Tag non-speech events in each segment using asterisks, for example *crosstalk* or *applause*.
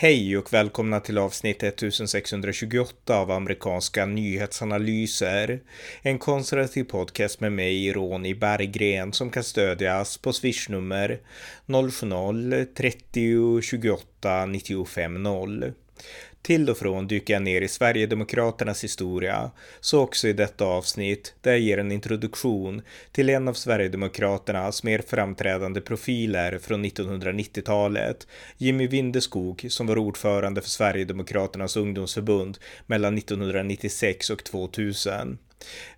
Hej och välkomna till avsnitt 1628 av amerikanska nyhetsanalyser. En konservativ podcast med mig, Ronny Berggren, som kan stödjas på swishnummer 070-30 28 95 0. Till och från dyker jag ner i Sverigedemokraternas historia, så också i detta avsnitt där jag ger en introduktion till en av Sverigedemokraternas mer framträdande profiler från 1990-talet, Jimmy Windeskog som var ordförande för Sverigedemokraternas ungdomsförbund mellan 1996 och 2000.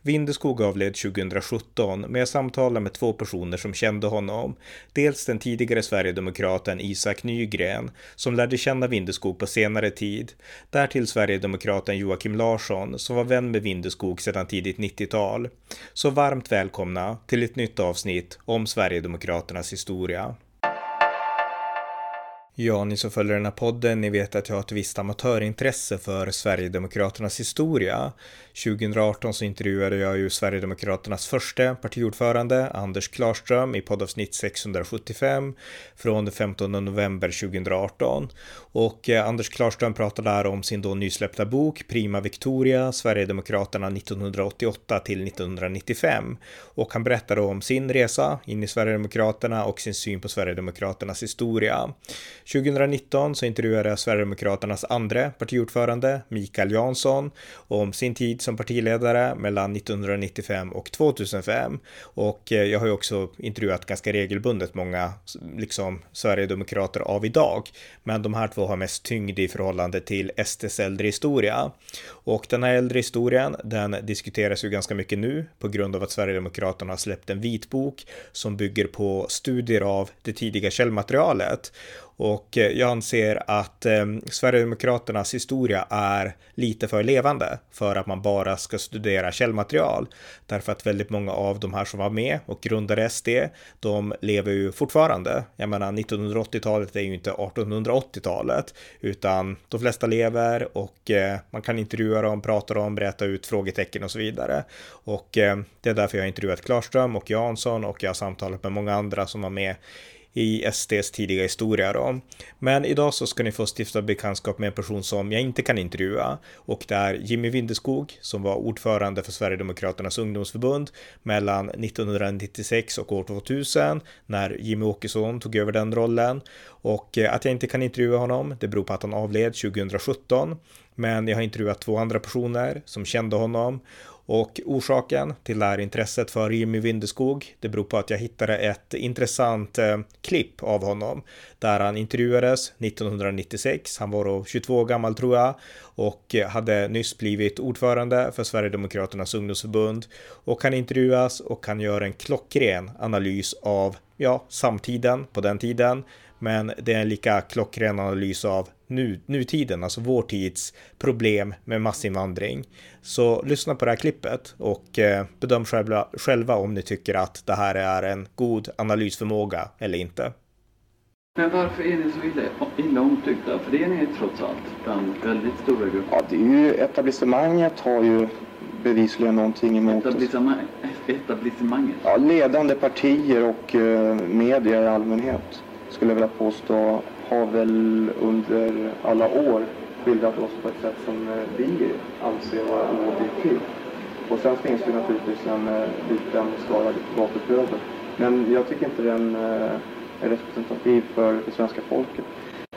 Vindeskog avled 2017, men jag samtalade med två personer som kände honom. Dels den tidigare sverigedemokraten Isak Nygren, som lärde känna Vindeskog på senare tid. Därtill sverigedemokraten Joakim Larsson, som var vän med Vindeskog sedan tidigt 90-tal. Så varmt välkomna till ett nytt avsnitt om Sverigedemokraternas historia. Ja, ni som följer den här podden, ni vet att jag har ett visst amatörintresse för Sverigedemokraternas historia. 2018 så intervjuade jag ju Sverigedemokraternas första partiordförande, Anders Klarström, i poddavsnitt 675 från den 15 november 2018. Och eh, Anders Klarström pratade där om sin då nysläppta bok Prima Victoria, Sverigedemokraterna 1988 till 1995. Och han berättade om sin resa in i Sverigedemokraterna och sin syn på Sverigedemokraternas historia. 2019 så intervjuade jag Sverigedemokraternas andra partiordförande Mikael Jansson om sin tid som partiledare mellan 1995 och 2005. Och eh, jag har ju också intervjuat ganska regelbundet många liksom Sverigedemokrater av idag. Men de här två har mest tyngd i förhållande till SDs äldre historia. Och den här äldre historien, den diskuteras ju ganska mycket nu på grund av att Sverigedemokraterna har släppt en vitbok som bygger på studier av det tidiga källmaterialet. Och eh, jag anser att eh, Sverigedemokraternas historia är lite för levande för att man bara ska studera källmaterial. Därför att väldigt många av de här som var med och grundade SD, de lever ju fortfarande. Jag menar 1980-talet är ju inte 1880-talet, utan de flesta lever och eh, man kan intervjua dem, prata dem, berätta ut frågetecken och så vidare. Och eh, det är därför jag har intervjuat Klarström och Jansson och jag har samtalat med många andra som var med i SDs tidiga historia då. Men idag så ska ni få stifta bekantskap med en person som jag inte kan intervjua. Och det är Jimmy Windeskog som var ordförande för Sverigedemokraternas ungdomsförbund mellan 1996 och år 2000 när Jimmy Åkesson tog över den rollen. Och eh, att jag inte kan intervjua honom det beror på att han avled 2017 men jag har intervjuat två andra personer som kände honom och orsaken till det här intresset för Jimmy Vindeskog, det beror på att jag hittade ett intressant eh, klipp av honom där han intervjuades 1996. Han var då 22 år gammal tror jag och eh, hade nyss blivit ordförande för Sverigedemokraternas ungdomsförbund och han intervjuas och han gör en klockren analys av ja, samtiden på den tiden. Men det är en lika klockren analys av nu, nutiden, alltså vår tids problem med massinvandring. Så lyssna på det här klippet och eh, bedöm själva, själva om ni tycker att det här är en god analysförmåga eller inte. Men varför är ni så illa, illa omtyckta? För det är ni trots allt bland väldigt stora grupper. Ja, det är ju, etablissemanget har ju bevisligen någonting emot Etablissemang, etablissemanget? Ja, ledande partier och uh, media i allmänhet skulle jag vilja påstå har väl under alla år skildrat oss på ett sätt som eh, vi anser vara oobjektivt. Och sen finns det naturligtvis en eh, liten skala gatubröder. Men jag tycker inte den eh, är representativ för det svenska folket.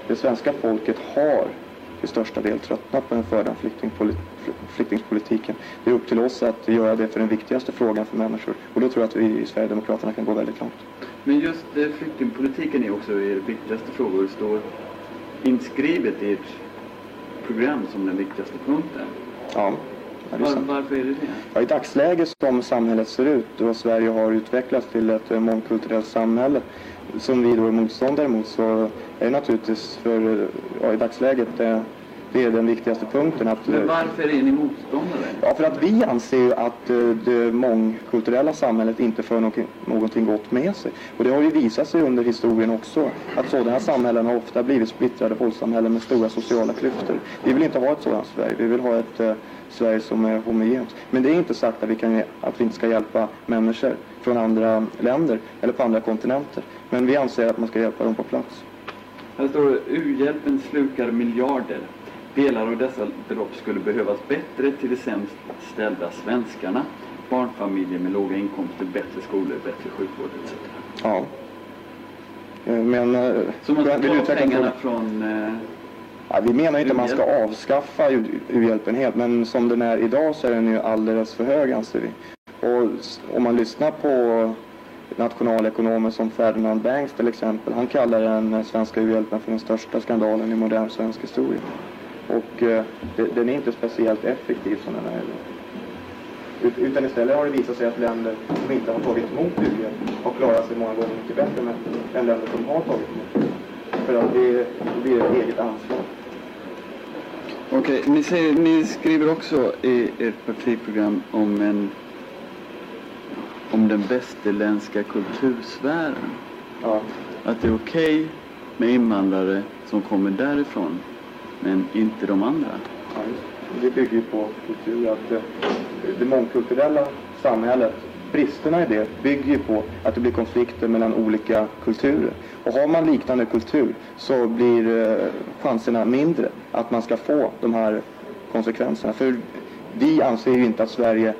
Det svenska folket har till största del tröttnat på den förda flyktingpolitiken. Det är upp till oss att göra det för den viktigaste frågan för människor. Och då tror jag att vi i Sverigedemokraterna kan gå väldigt långt. Men just eh, flyktingpolitiken är också er viktigaste fråga och det står inskrivet i ert program som den viktigaste punkten. Ja. Var, varför är det det? Ja, I dagsläget som samhället ser ut och Sverige har utvecklats till ett eh, mångkulturellt samhälle som vi då är motståndare mot så är det naturligtvis för, ja, i dagsläget det, är den viktigaste punkten. Att, Men varför är ni motståndare? Ja, för att vi anser ju att eh, det mångkulturella samhället inte för någonting, gott med sig. Och det har ju visat sig under historien också att sådana samhällen har ofta blivit splittrade våldssamhällen med stora sociala klyftor. Vi vill inte ha ett sådant Sverige. Vi vill ha ett uh, Sverige som är homogent. Men det är inte sagt att vi, kan, att vi inte ska hjälpa människor från andra länder eller på andra kontinenter. Men vi anser att man ska hjälpa dem på plats. Här står det u-hjälpen slukar miljarder. Delar av dessa belopp skulle behövas bättre till de sämst ställda svenskarna. Barnfamiljer med låga inkomster, bättre skolor, bättre sjukvård etc. Ja. Eh, Men... eh, Så man ska ta pengarna från... Eh, Ja, vi menar inte att man ska avskaffa u-hjälpen helt, men som den är idag så är den ju alldeles för hög anser vi. Och om man lyssnar på nationalekonomer som Ferdinand Banks till exempel, han kallar den svenska u-hjälpen för den största skandalen i modern svensk historia. Och eh, den är inte speciellt effektiv som den är. Ut- Utan istället har det visat sig att länder som inte har tagit emot u-hjälp har klarat sig många gånger mycket bättre med, än länder som har tagit emot. För att det, det ett eget ansvar. Okej, ni, säger, ni skriver också i ert partiprogram om en om den västerländska kultursfären. Ja. Att det är okej med invandrare som kommer därifrån, men inte de andra. Ja, det. bygger ju på kultur. Att eh, det mångkulturella samhället, bristerna i det bygger ju på att det blir konflikter mellan olika kulturer. Och har man liknande kultur så blir eh, chanserna mindre att man ska få de här konsekvenserna. För vi anser ju inte att Sverige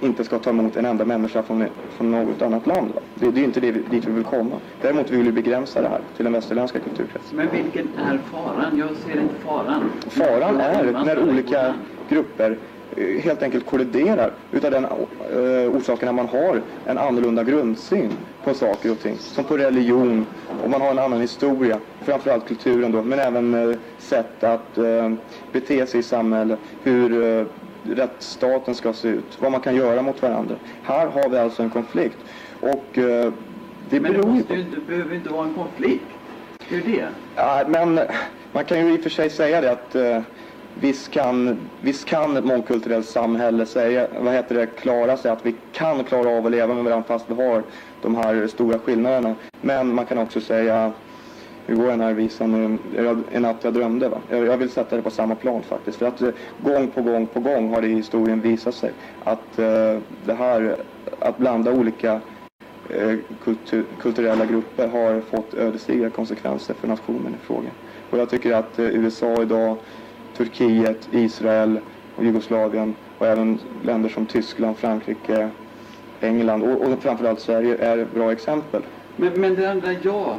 inte ska ta emot en enda människa från, från något annat land. Det, det är inte det vi, dit vi vill komma. Däremot vill vi begränsa det här till den västerländska kulturkretsen. Men vilken är faran? Jag ser inte faran. Faran är när olika grupper eh, helt enkelt kolliderar utav den uh, orsaken att man har en annorlunda grundsyn på saker och ting. Som på religion och man har en annan historia, framförallt kulturen då, men även eh, sätt att eh, bete sig i samhället, hur rättsstaten ska se ut, vad man kan göra mot varandra. Här har vi alltså en konflikt. Och eh, det Men det måste ju inte, behöver inte vara en konflikt. Det är ju det. Ja, men man kan ju i och för sig säga det att eh, visst, kan, visst kan ett mångkulturellt samhälle säga, vad heter det, klara sig, att vi kan klara av att leva med varandra fast vi har de här stora skillnaderna. Men man kan också säga, hur går den här visan En natt jag drömde va? Jag, vill sätta det på samma plan faktiskt. För att eh, gång på gång på gång har det i historien visat sig att eh, det här, att blanda olika eh, kultur, kulturella grupper har fått ödesdigra konsekvenser för nationen i fråga. Och jag tycker att eh, USA idag, Turkiet, Israel och Jugoslavien och även länder som Tyskland, Frankrike, England och, och framförallt Sverige är bra exempel. Men, men det andra jag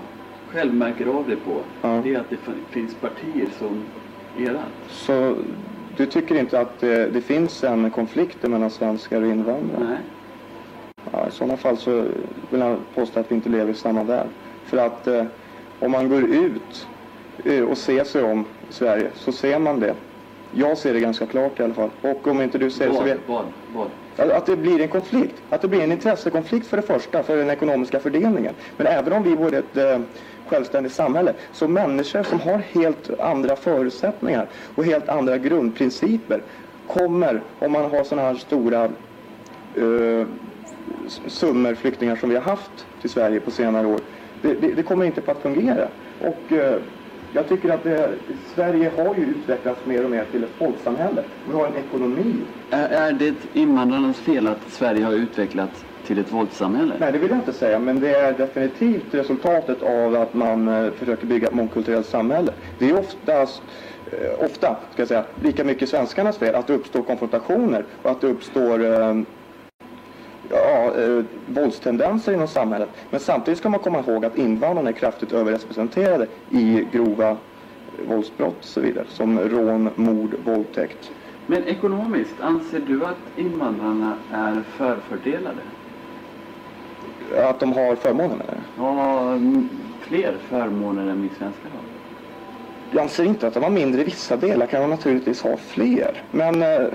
själv märker av det på, Ja. det är att det fin- finns partier som era. Så du tycker inte att eh, det finns en konflikt mellan svenskar och invandrare? Nej. Ja, I sådana fall så vill jag påstå att vi inte lever i samma värld. För att eh, om man går ut eh, och ser sig om i Sverige så ser man det. Jag ser det ganska klart i alla fall. Och om inte du ser det så vet vad, vad? att att det blir en konflikt. Att det blir en intressekonflikt för det första, för den ekonomiska fördelningen. Men även om vi vore ett eh, självständigt samhälle, så människor som har helt andra förutsättningar och helt andra grundprinciper kommer, om man har sådana här stora eh, summor flyktingar som vi har haft till Sverige på senare år, det, det, det kommer inte på att fungera. Och eh, jag tycker att det, Sverige har ju utvecklats mer och mer till ett folksamhälle. Vi har en ekonomi Är, är det invandrarnas fel att Sverige har utvecklats till ett våldssamhälle? Nej, det vill jag inte säga, men det är definitivt resultatet av att man eh, försöker bygga ett mångkulturellt samhälle. Det är oftast, eh, ofta, ska jag säga, lika mycket svenskarnas fel att det uppstår konfrontationer och att det uppstår eh, ja, eh, våldstendenser inom samhället. Men samtidigt ska man komma ihåg att invandrarna är kraftigt överrepresenterade i grova våldsbrott och så vidare, som rån, mord, våldtäkt. Men ekonomiskt, anser du att invandrarna är förfördelade? Att de har förmåner med det. Ja, m- fler förmåner än vi svenskar har. Jag anser inte att de har mindre i vissa delar, kan de naturligtvis ha fler. Men eh,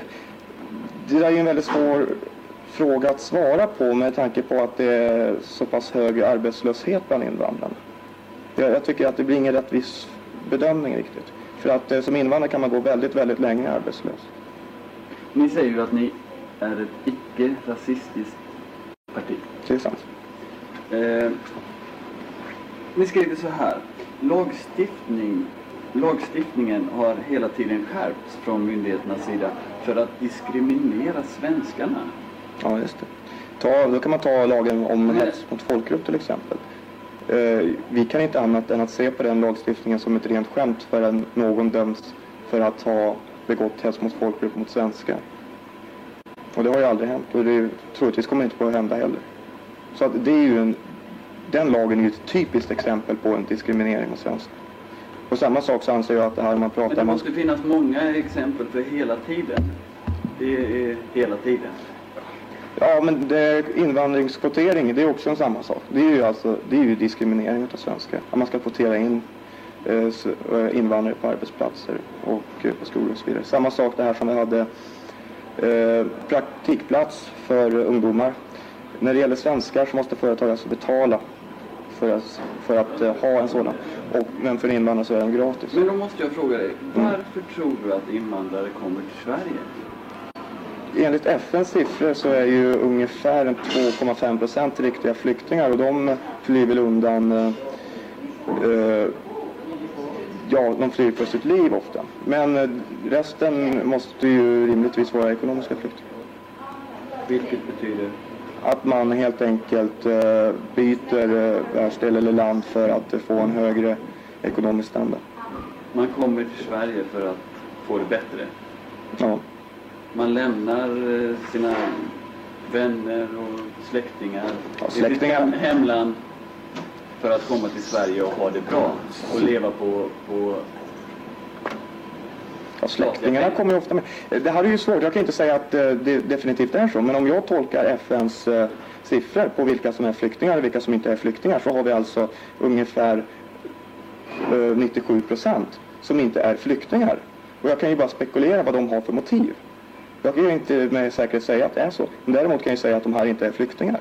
det där är ju en väldigt svår fråga att svara på med tanke på att det är så pass hög arbetslöshet bland invandrarna. Jag, jag tycker att det blir ingen rättvis bedömning riktigt. För att eh, som invandrare kan man gå väldigt, väldigt länge arbetslös. Ni säger ju att ni är ett icke-rasistiskt parti. Det är sant. Eh, ni skriver så här. Lagstiftning, lagstiftningen har hela tiden skärpts från myndigheternas sida för att diskriminera svenskarna. Ja, just det. Ta, då kan man ta lagen om hets mot folkgrupp till exempel. Eh, vi kan inte annat än att se på den lagstiftningen som ett rent skämt förrän någon döms för att ha begått hets mot folkgrupp mot svenskar. Och det har ju aldrig hänt och det troligtvis kommer inte att hända heller. Så att det är ju en, den lagen är ju ett typiskt exempel på en diskriminering av svenskar. På samma sak så anser jag att det här man pratar Men det måste finnas många exempel för hela tiden. Det är hela tiden. Ja, men det, invandringskvotering, det är också en samma sak. Det är ju, alltså, det är ju diskriminering av svenskar. Att man ska kvotera in eh, eh, invandrare på arbetsplatser och eh, på skolor och så vidare. Samma sak det här som vi hade eh, praktikplats för ungdomar. När det gäller svenskar så måste företag alltså betala för att, för att uh, ha en sådan. Och, men för invandrare så är den gratis. Men då måste jag fråga dig, varför mm. tror du att invandrare kommer till Sverige? Enligt FNs siffror så är ju ungefär 2,5 procent riktiga flyktingar och de flyr väl undan uh, uh, Ja, de flyr för sitt liv ofta. Men resten måste ju rimligtvis vara ekonomiska flyktingar. Vilket betyder? Att man helt enkelt eh, byter eh, världsdel eller land för att få en högre ekonomisk standard. Man kommer till Sverige för att få det bättre? Ja. Man lämnar eh, sina vänner och släktingar, ja, släktingar. sitt hemland för att komma till Sverige och ha det bra och leva på, på Ja, släktingarna kommer ju ofta med. Det här är ju svårt. Jag kan inte säga att eh, det definitivt är så. Men om jag tolkar FNs eh, siffror på vilka som är flyktingar och vilka som inte är flyktingar så har vi alltså ungefär eh, 97 procent som inte är flyktingar. Och jag kan ju bara spekulera vad de har för motiv. Jag kan ju inte med säkerhet säga att det är så. Men däremot kan jag säga att de här inte är flyktingar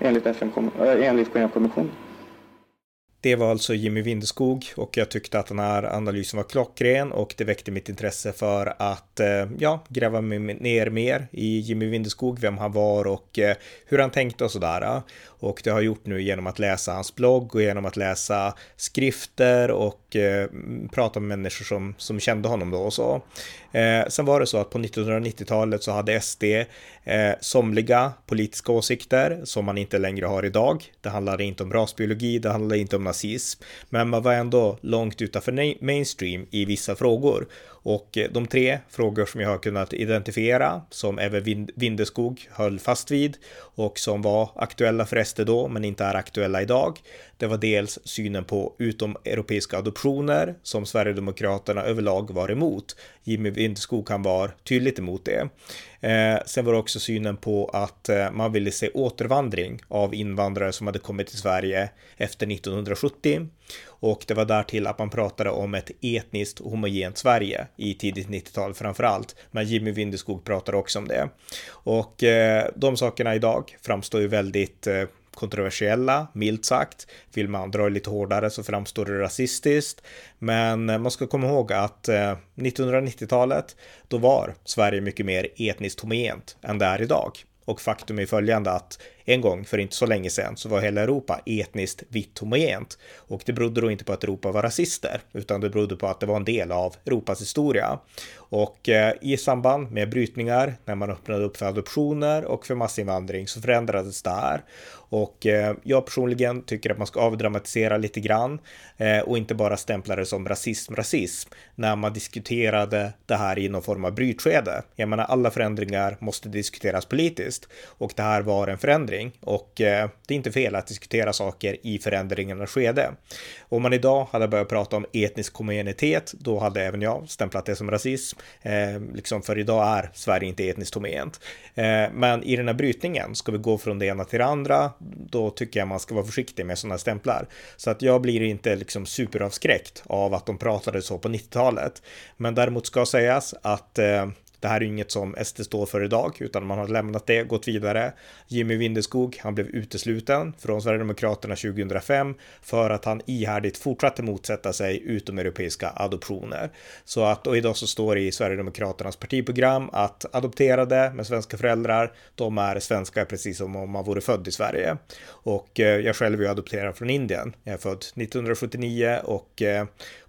enligt, FN, äh, enligt Genèvekonventionen. Det var alltså Jimmy Windeskog och jag tyckte att den här analysen var klockren och det väckte mitt intresse för att eh, ja, gräva ner mer i Jimmy Windeskog, vem han var och eh, hur han tänkte och sådär. Och det har jag gjort nu genom att läsa hans blogg och genom att läsa skrifter och eh, prata med människor som, som kände honom då och så. Eh, sen var det så att på 1990-talet så hade SD eh, somliga politiska åsikter som man inte längre har idag. Det handlade inte om rasbiologi, det handlade inte om nazism, men man var ändå långt utanför mainstream i vissa frågor. Och eh, de tre frågor som jag har kunnat identifiera, som även Vindeskog höll fast vid och som var aktuella för SD då, men inte är aktuella idag. Det var dels synen på utomeuropeiska adoptioner som Sverigedemokraterna överlag var emot. Jimmy Vindeskog kan var tydligt emot det. Eh, sen var det också synen på att eh, man ville se återvandring av invandrare som hade kommit till Sverige efter 1970. Och det var därtill att man pratade om ett etniskt homogent Sverige i tidigt 90-tal framför allt. Men Jimmy Vindeskog pratar också om det. Och eh, de sakerna idag framstår ju väldigt eh, kontroversiella, milt sagt. Vill man dra lite hårdare så framstår det rasistiskt. Men eh, man ska komma ihåg att eh, 1990-talet, då var Sverige mycket mer etniskt homogent än det är idag. Och faktum är följande att en gång för inte så länge sedan så var hela Europa etniskt vitt homogent. Och det berodde då inte på att Europa var rasister, utan det berodde på att det var en del av Europas historia. Och eh, i samband med brytningar, när man öppnade upp för adoptioner och för massinvandring så förändrades det här. Och eh, jag personligen tycker att man ska avdramatisera lite grann eh, och inte bara stämpla det som rasism, rasism när man diskuterade det här i någon form av brytskede. Jag menar, alla förändringar måste diskuteras politiskt och det här var en förändring och eh, det är inte fel att diskutera saker i förändringarnas skede. Om man idag hade börjat prata om etnisk homogenitet, då hade även jag stämplat det som rasism, eh, liksom för idag är Sverige inte etniskt homogent. Eh, men i den här brytningen ska vi gå från det ena till det andra då tycker jag man ska vara försiktig med sådana stämplar. Så att jag blir inte liksom superavskräckt av att de pratade så på 90-talet. Men däremot ska sägas att eh, det här är inget som SD står för idag, utan man har lämnat det, gått vidare. Jimmy Windeskog, han blev utesluten från Sverigedemokraterna 2005 för att han ihärdigt fortsatte motsätta sig utomeuropeiska adoptioner. Så att, och idag så står det i Sverigedemokraternas partiprogram att adopterade med svenska föräldrar, de är svenska precis som om man vore född i Sverige. Och eh, jag själv är adopterad från Indien. Jag är född 1979 och eh,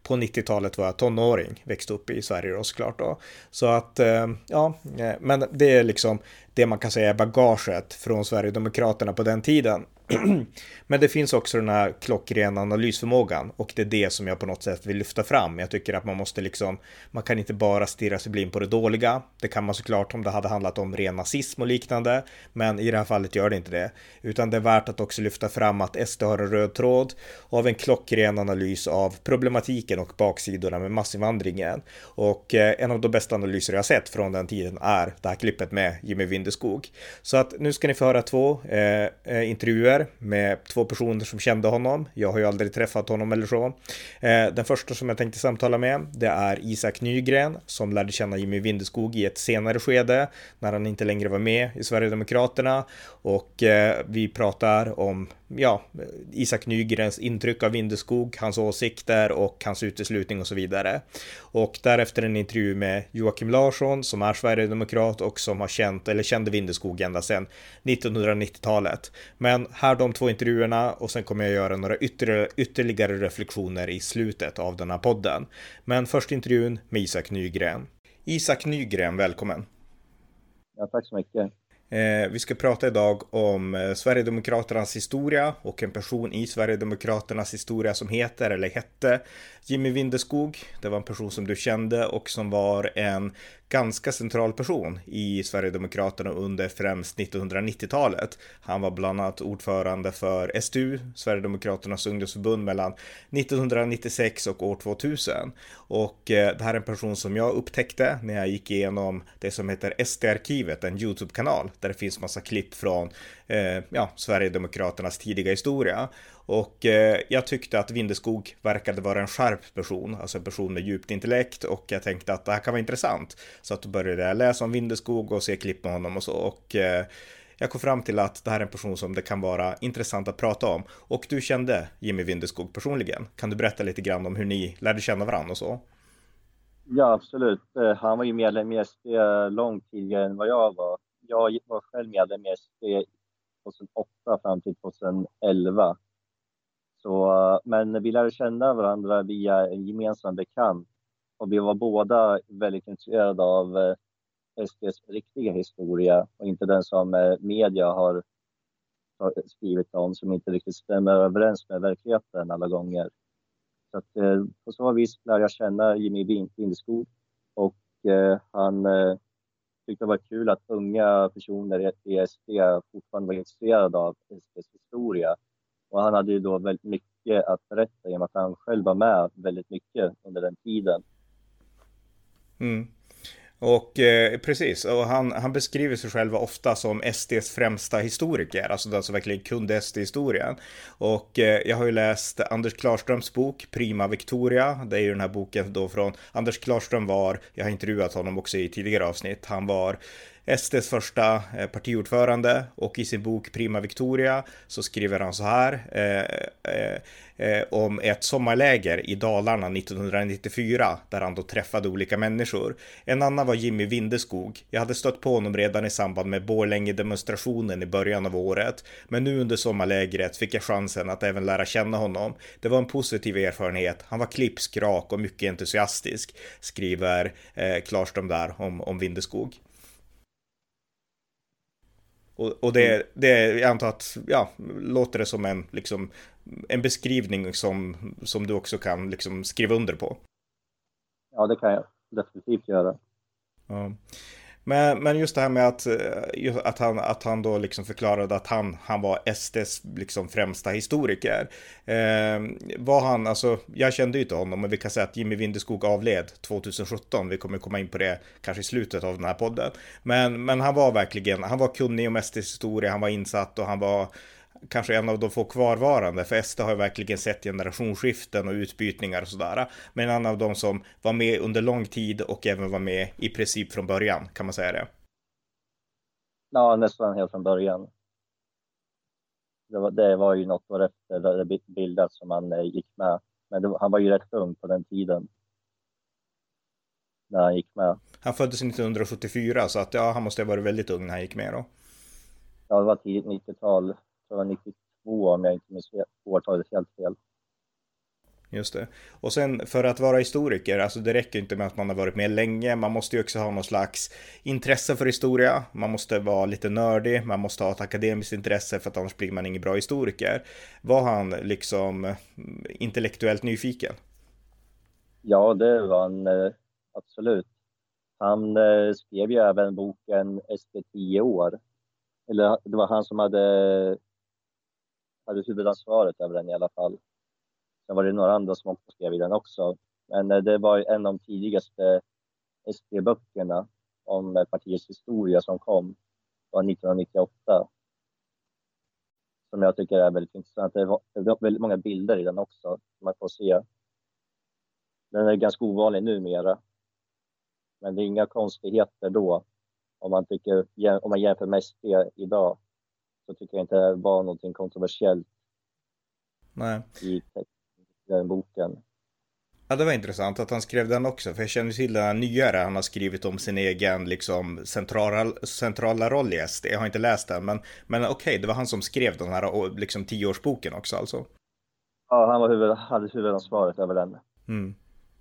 på 90-talet var jag tonåring, växte upp i Sverige då såklart då. Så att, eh, Ehm, ja, eh, men det är liksom, det man kan säga är bagaget från Sverigedemokraterna på den tiden. *clears throat* Men det finns också den här klockrena analysförmågan och det är det som jag på något sätt vill lyfta fram. Jag tycker att man måste liksom, man kan inte bara stirra sig blind på det dåliga. Det kan man såklart om det hade handlat om ren nazism och liknande, men i det här fallet gör det inte det. Utan det är värt att också lyfta fram att SD har en röd tråd av en klockren analys av problematiken och baksidorna med massinvandringen. Och eh, en av de bästa analyser jag sett från den tiden är det här klippet med Jimmy Lindeskog. Så att nu ska ni få höra två eh, eh, intervjuer med två personer som kände honom. Jag har ju aldrig träffat honom eller så. Eh, den första som jag tänkte samtala med, det är Isak Nygren som lärde känna Jimmy Vindeskog i ett senare skede när han inte längre var med i Sverigedemokraterna och eh, vi pratar om ja, Isak Nygrens intryck av Vindeskog, hans åsikter och hans uteslutning och så vidare. Och därefter en intervju med Joakim Larsson som är sverigedemokrat och som har känt, eller kände Vindeskog ända sedan 1990-talet. Men här de två intervjuerna och sen kommer jag göra några ytterligare, ytterligare reflektioner i slutet av den här podden. Men först intervjun med Isak Nygren. Isak Nygren, välkommen! Ja, tack så mycket. Eh, vi ska prata idag om eh, Sverigedemokraternas historia och en person i Sverigedemokraternas historia som heter eller hette Jimmy Vindeskog. Det var en person som du kände och som var en ganska central person i Sverigedemokraterna under främst 1990-talet. Han var bland annat ordförande för STU, Sverigedemokraternas ungdomsförbund mellan 1996 och år 2000. Och eh, det här är en person som jag upptäckte när jag gick igenom det som heter SD-arkivet, en YouTube-kanal där det finns massa klipp från eh, ja, Sverigedemokraternas tidiga historia. Och eh, jag tyckte att Vindeskog verkade vara en skärpt person, alltså en person med djupt intellekt och jag tänkte att det här kan vara intressant. Så att då började jag läsa om Vindeskog och se klipp med honom och så och eh, jag kom fram till att det här är en person som det kan vara intressant att prata om. Och du kände Jimmy Vindeskog personligen. Kan du berätta lite grann om hur ni lärde känna varandra och så? Ja, absolut. Eh, han var ju medlem i SD långt tidigare än vad jag var. Jag var själv medlem i SD 2008 fram till 2011. Så, men vi lärde känna varandra via en gemensam bekant. Och vi var båda väldigt intresserade av eh, SDs riktiga historia och inte den som eh, media har skrivit om som inte riktigt stämmer överens med verkligheten alla gånger. Så att, eh, på så vis lärde jag känna Jimmy Bindeskog och eh, han tyckte det var kul att unga personer i SD fortfarande var intresserade av SDs historia och han hade ju då väldigt mycket att berätta i och med att han själv var med väldigt mycket under den tiden. Mm. Och eh, precis, och han, han beskriver sig själv ofta som SDs främsta historiker, alltså den som verkligen kunde SD-historien. Och eh, jag har ju läst Anders Klarströms bok Prima Victoria, det är ju den här boken då från Anders Klarström var, jag har intervjuat honom också i tidigare avsnitt, han var SDs första eh, partiordförande och i sin bok Prima Victoria så skriver han så här eh, eh, eh om ett sommarläger i Dalarna 1994 där han då träffade olika människor. En annan var Jimmy Vindeskog. Jag hade stött på honom redan i samband med Borlänge-demonstrationen i början av året, men nu under sommarlägret fick jag chansen att även lära känna honom. Det var en positiv erfarenhet. Han var klipsk, rak och mycket entusiastisk, skriver eh, Klarström där om, om Vindeskog. Och, och det, mm. det, jag antar att, ja, låter det som en, liksom, en beskrivning som, som du också kan liksom skriva under på? Ja, det kan jag definitivt göra. Ja. Men, men just det här med att, eh, att, han, att han då liksom förklarade att han, han var SDs liksom främsta historiker. Eh, var han, alltså, jag kände ju inte honom, men vi kan säga att Jimmy Vindeskog avled 2017. Vi kommer komma in på det kanske i slutet av den här podden. Men, men han var verkligen, han var kunnig om SDs historia, han var insatt och han var kanske en av de få kvarvarande, för SD har ju verkligen sett generationsskiften och utbytningar och sådär. Men en av de som var med under lång tid och även var med i princip från början, kan man säga det? Ja, nästan helt från början. Det var, det var ju något år efter det bildats som han eh, gick med. Men det, han var ju rätt ung på den tiden. När han gick med. Han föddes 1974 så att ja, han måste ha varit väldigt ung när han gick med då. Ja, det var tidigt 90-tal det var 92 om jag inte minns årtalet helt fel. Just det. Och sen för att vara historiker, alltså det räcker inte med att man har varit med länge, man måste ju också ha någon slags intresse för historia, man måste vara lite nördig, man måste ha ett akademiskt intresse för att annars blir man ingen bra historiker. Var han liksom intellektuellt nyfiken? Ja, det var han eh, absolut. Han eh, skrev ju även boken SD 10 år. Eller det var han som hade, hade huvudansvaret över den i alla fall. Sen var det några andra som också skrev i den också. Men eh, det var en av de tidigaste SD-böckerna om eh, partiets historia som kom. Det var 1998. Som jag tycker är väldigt intressant. Det var väldigt många bilder i den också, som man får se. Den är ganska ovanlig numera. Men det är inga konstigheter då. Om man, tycker, om man jämför med SD idag så tycker jag inte det var någonting kontroversiellt Nej. i den boken. Ja, det var intressant att han skrev den också, för jag känner till den här nyare han har skrivit om sin egen liksom centrala, centrala roll i SD. Jag har inte läst den, men, men okej, okay, det var han som skrev den här liksom tioårsboken också alltså? Ja, han var huvud, hade huvudansvaret över den. Mm.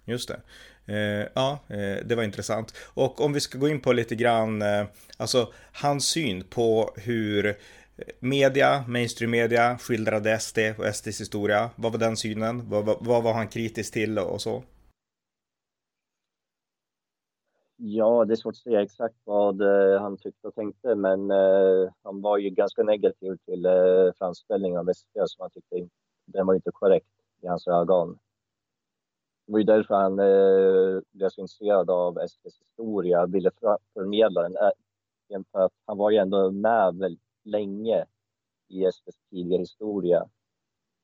Just det. Eh, ja, eh, det var intressant. Och om vi ska gå in på lite grann, eh, alltså hans syn på hur media, mainstream media skildrade SD och SDs historia. Vad var den synen? Vad, vad, vad var han kritisk till och så? Ja, det är svårt att säga exakt vad eh, han tyckte och tänkte, men eh, han var ju ganska negativ till eh, framställningen av SD som han tyckte den var inte korrekt i hans ögon. Det var ju därför han eh, blev så intresserad av SDs historia, ville förmedla den. Eh, För att han var ju ändå med väldigt länge i SDs tidiga historia.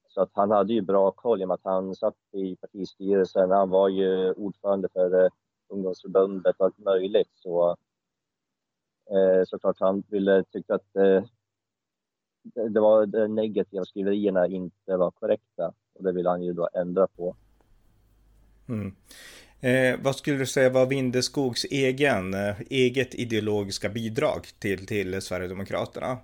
Så att han hade ju bra koll i och med att han satt i partistyrelsen. Han var ju ordförande för eh, ungdomsförbundet och allt möjligt. Så eh, såklart han ville tycka att eh, det var de negativa skriverierna inte var korrekta och det ville han ju då ändra på. Mm. Eh, vad skulle du säga var Vindeskogs egen, eh, eget ideologiska bidrag till, till Sverigedemokraterna?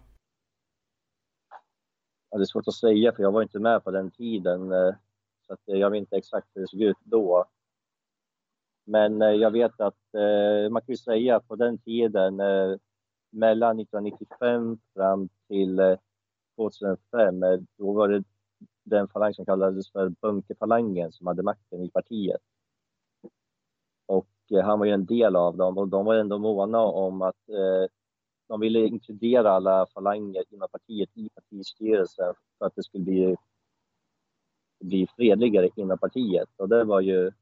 Ja, det är svårt att säga för jag var inte med på den tiden. Eh, så att eh, jag vet inte exakt hur det såg ut då. Men eh, jag vet att man kan ju säga att på den tiden mellan 1995 fram till 2005, då var det den falang som kallades för bunkerfalangen som hade makten i partiet. Och han var ju en del av dem och de var ändå måna om att de ville inkludera alla falanger inom partiet i partistyrelsen för att det skulle bli, bli fredligare inom partiet. Och det var ju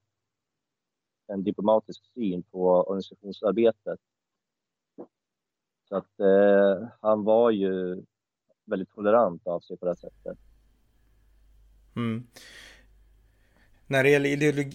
en diplomatisk syn på organisationsarbetet. Så att eh, han var ju väldigt tolerant av sig på det sättet. Mm. När det gäller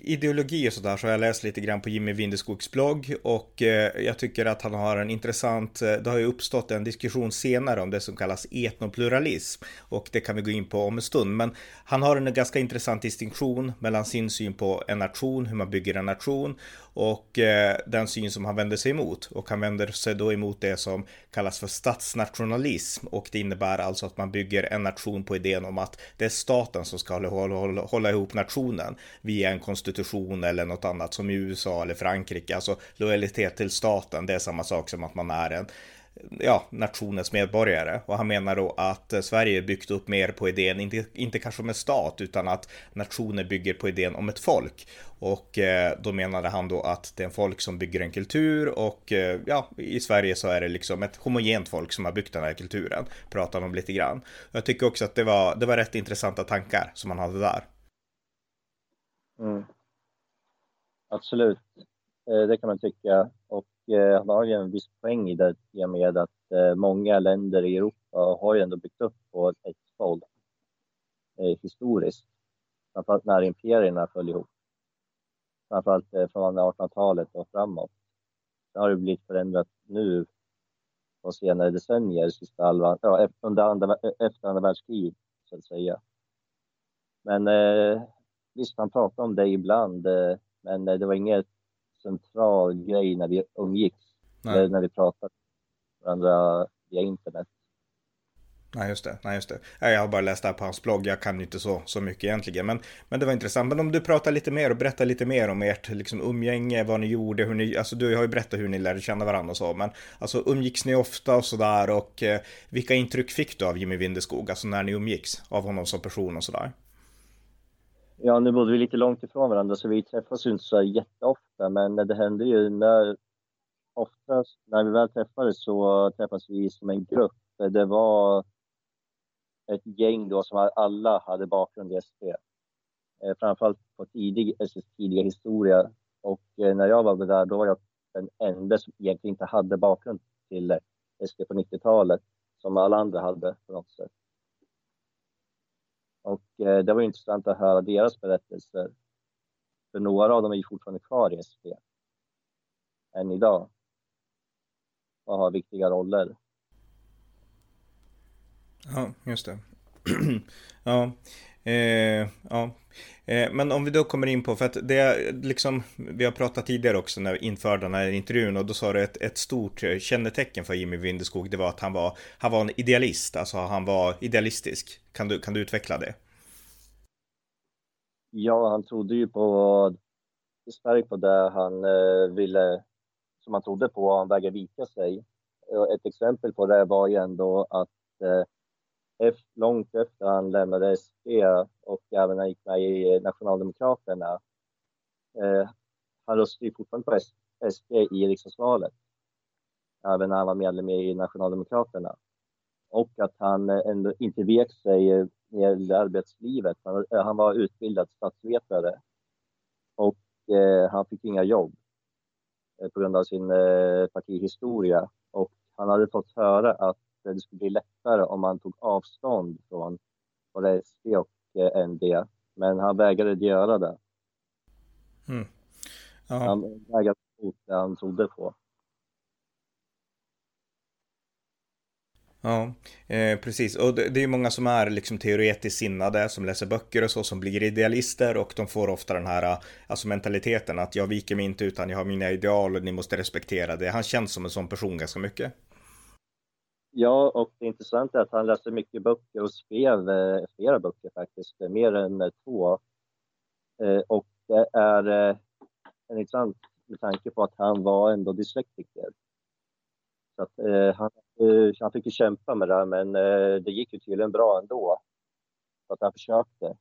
ideologi och sådär så har jag läst lite grann på Jimmy Windeskogs blogg och eh, jag tycker att han har en intressant, eh, det har ju uppstått en diskussion senare om det som kallas etnopluralism och det kan vi gå in på om en stund. Men han har en ganska intressant distinktion mellan sin syn på en nation, hur man bygger en nation och eh, den syn som han vänder sig emot. Och han vänder sig då emot det som kallas för statsnationalism och det innebär alltså att man bygger en nation på idén om att det är staten som ska hålla, hålla, hålla ihop nationen via en konstitution eller något annat som i USA eller Frankrike. Alltså lojalitet till staten, det är samma sak som att man är en ja, nationens medborgare. Och han menar då att eh, Sverige är byggt upp mer på idén, inte, inte kanske om en stat, utan att nationer bygger på idén om ett folk. Och eh, då menade han då att det är en folk som bygger en kultur och eh, ja, i Sverige så är det liksom ett homogent folk som har byggt den här kulturen. Pratar om lite grann. Jag tycker också att det var, det var rätt intressanta tankar som han hade där. Mm. Absolut, eh, det kan man tycka. Och eh, han har ju en viss poäng i det i och med att eh, många länder i Europa har ju ändå byggt upp på ett fold eh, historiskt. Framförallt när imperierna föll ihop. Framförallt eh, från 1800-talet och framåt. Sen har det blivit förändrat nu på senare decennier, sista halvan, ja, under andra, eh, efter andra världskriget så att säga. Men eh, visst, han pratade om det ibland, eh, men det var inget central grej när vi umgicks, Nej. när vi pratade med varandra via internet. Nej, just det. Nej, just det. Jag har bara läst det här på hans blogg. Jag kan ju inte så, så mycket egentligen. Men, men det var intressant. Men om du pratar lite mer och berättar lite mer om ert liksom, umgänge, vad ni gjorde, hur ni, alltså du har ju berättat hur ni lärde känna varandra och så, men alltså umgicks ni ofta och sådär och eh, vilka intryck fick du av Jimmy Vindeskog, alltså när ni umgicks, av honom som person och sådär? Ja, nu bodde vi lite långt ifrån varandra så vi träffas ju inte så jätteofta, men det hände ju när oftast när vi väl träffades så träffades vi som en grupp. Det var ett gäng då som alla hade bakgrund i SD. Eh, framförallt på tidig, SDs tidiga historia. Och eh, när jag var där, då var jag den enda som egentligen inte hade bakgrund till SD på 90-talet, som alla andra hade på något sätt. Och eh, det var intressant att höra deras berättelser. För några av dem är ju fortfarande kvar i SD än idag och har viktiga roller. Ja, just det. *clears throat* ja. Eh, ja. Eh, men om vi då kommer in på, för att det liksom, vi har pratat tidigare också när vi införde den här intervjun och då sa du ett, ett stort eh, kännetecken för Jimmy Vindeskog, det var att han var, han var en idealist, alltså han var idealistisk. Kan du, kan du utveckla det? Ja, han trodde ju på, starkt på det han eh, ville, som han trodde på, han vägrade vika sig. Ett exempel på det var ju ändå att eh, långt efter han lämnade SD och även när han gick med i eh, Nationaldemokraterna. Eh, han röstade ju fortfarande på SD i riksdagsvalet. Även när han var medlem i Nationaldemokraterna. Och att han eh, ändå inte vek sig eh, när det gällde arbetslivet. Han, han var utbildad statsvetare. Och eh, han fick inga jobb eh, på grund av sin partihistoria. Och han hade fått höra att det skulle bli lättare om man tog avstånd från både SD och eh, ND. Men han vägrade göra det. Mm. Han vägrade mot det han trodde på. Ja, eh, precis. Och det, det är många som är liksom teoretiskt sinnade, som läser böcker och så, som blir idealister och de får ofta den här alltså mentaliteten att jag viker mig inte utan jag har mina ideal och ni måste respektera det. Han känns som en sån person ganska mycket. Ja, och det intressanta är att han läste mycket böcker och skrev eh, flera böcker faktiskt, eh, mer än eh, två. Eh, och det är eh, intressant med tanke på att han var ändå dyslektiker. Så att, eh, han, eh, han fick ju kämpa med det här, men eh, det gick ju tydligen bra ändå. Så att han försökte.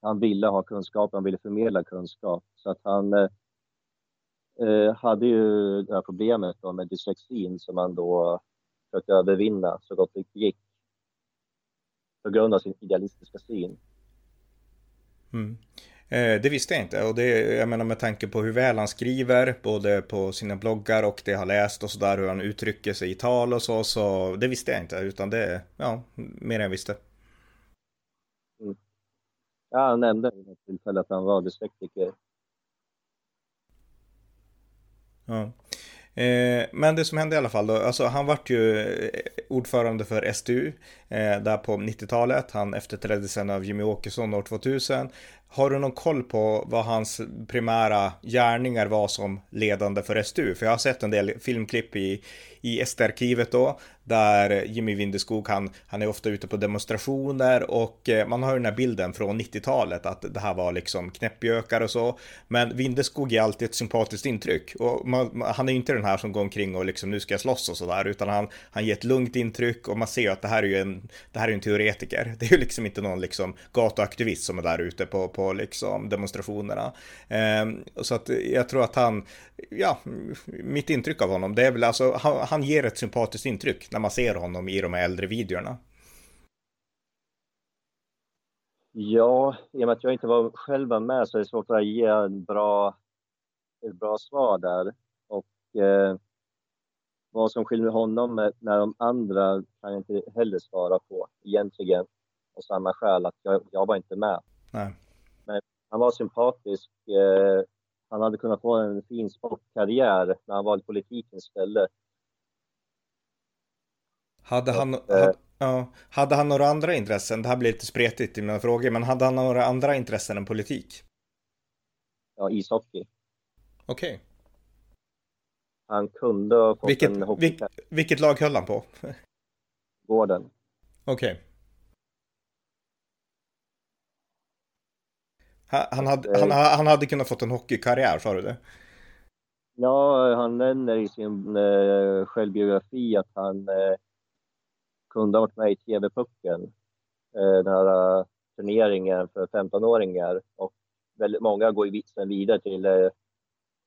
Han ville ha kunskap, han ville förmedla kunskap. Så att han hade ju det här problemet då med dyslexin som han då försökte övervinna så gott det gick. På grund av sin idealistiska syn. Mm. Eh, det visste jag inte och det, jag menar med tanke på hur väl han skriver, både på sina bloggar och det jag har läst och sådär, hur han uttrycker sig i tal och så, så det visste jag inte, utan det, ja, mer än jag visste. Mm. Ja, han nämnde vid ett tillfälle att han var dyslektiker. Ja. Eh, men det som hände i alla fall då, alltså han vart ju eh, ordförande för SDU eh, där på 90-talet. Han efterträdde sen av Jimmy Åkesson år 2000. Har du någon koll på vad hans primära gärningar var som ledande för SDU? För jag har sett en del filmklipp i, i SD-arkivet då, där Jimmy Vindeskog, han, han är ofta ute på demonstrationer och eh, man har ju den här bilden från 90-talet att det här var liksom knäppjökar och så. Men Vindeskog är alltid ett sympatiskt intryck och man, han är ju inte den här som går omkring och liksom nu ska jag slåss och sådär, utan han, han ger ett lugnt intryck och man ser att det här är ju en, det här är en teoretiker. *laughs* Det är ju liksom inte någon liksom gatuaktivist som är där ute på, på på liksom demonstrationerna. Ehm, så att jag tror att han, ja, mitt intryck av honom, det är väl alltså, han, han ger ett sympatiskt intryck när man ser honom i de här äldre videorna. Ja, i och med att jag inte var själv var med så är det svårt att ge en bra, ett bra svar där. Och eh, vad som skiljer honom med, med de andra kan jag inte heller svara på egentligen. Av samma skäl att jag, jag var inte med. Nej. Han var sympatisk. Eh, han hade kunnat få en fin sportkarriär när han valde politiken istället. Hade han, hade, ja, hade han några andra intressen? Det här blir lite spretigt i mina frågor, men hade han några andra intressen än politik? Ja, ishockey. Okej. Okay. Han kunde ha fått vilket, en hockey... Vil, vilket lag höll han på? gården. Okej. Okay. Han, hade, han, han hade kunnat fått en hockeykarriär, sa du det? Ja, han nämner i sin eh, självbiografi att han eh, kunde ha varit med i TV-pucken. Eh, den här eh, turneringen för 15-åringar. Och väldigt många går ju sen vidare till eh,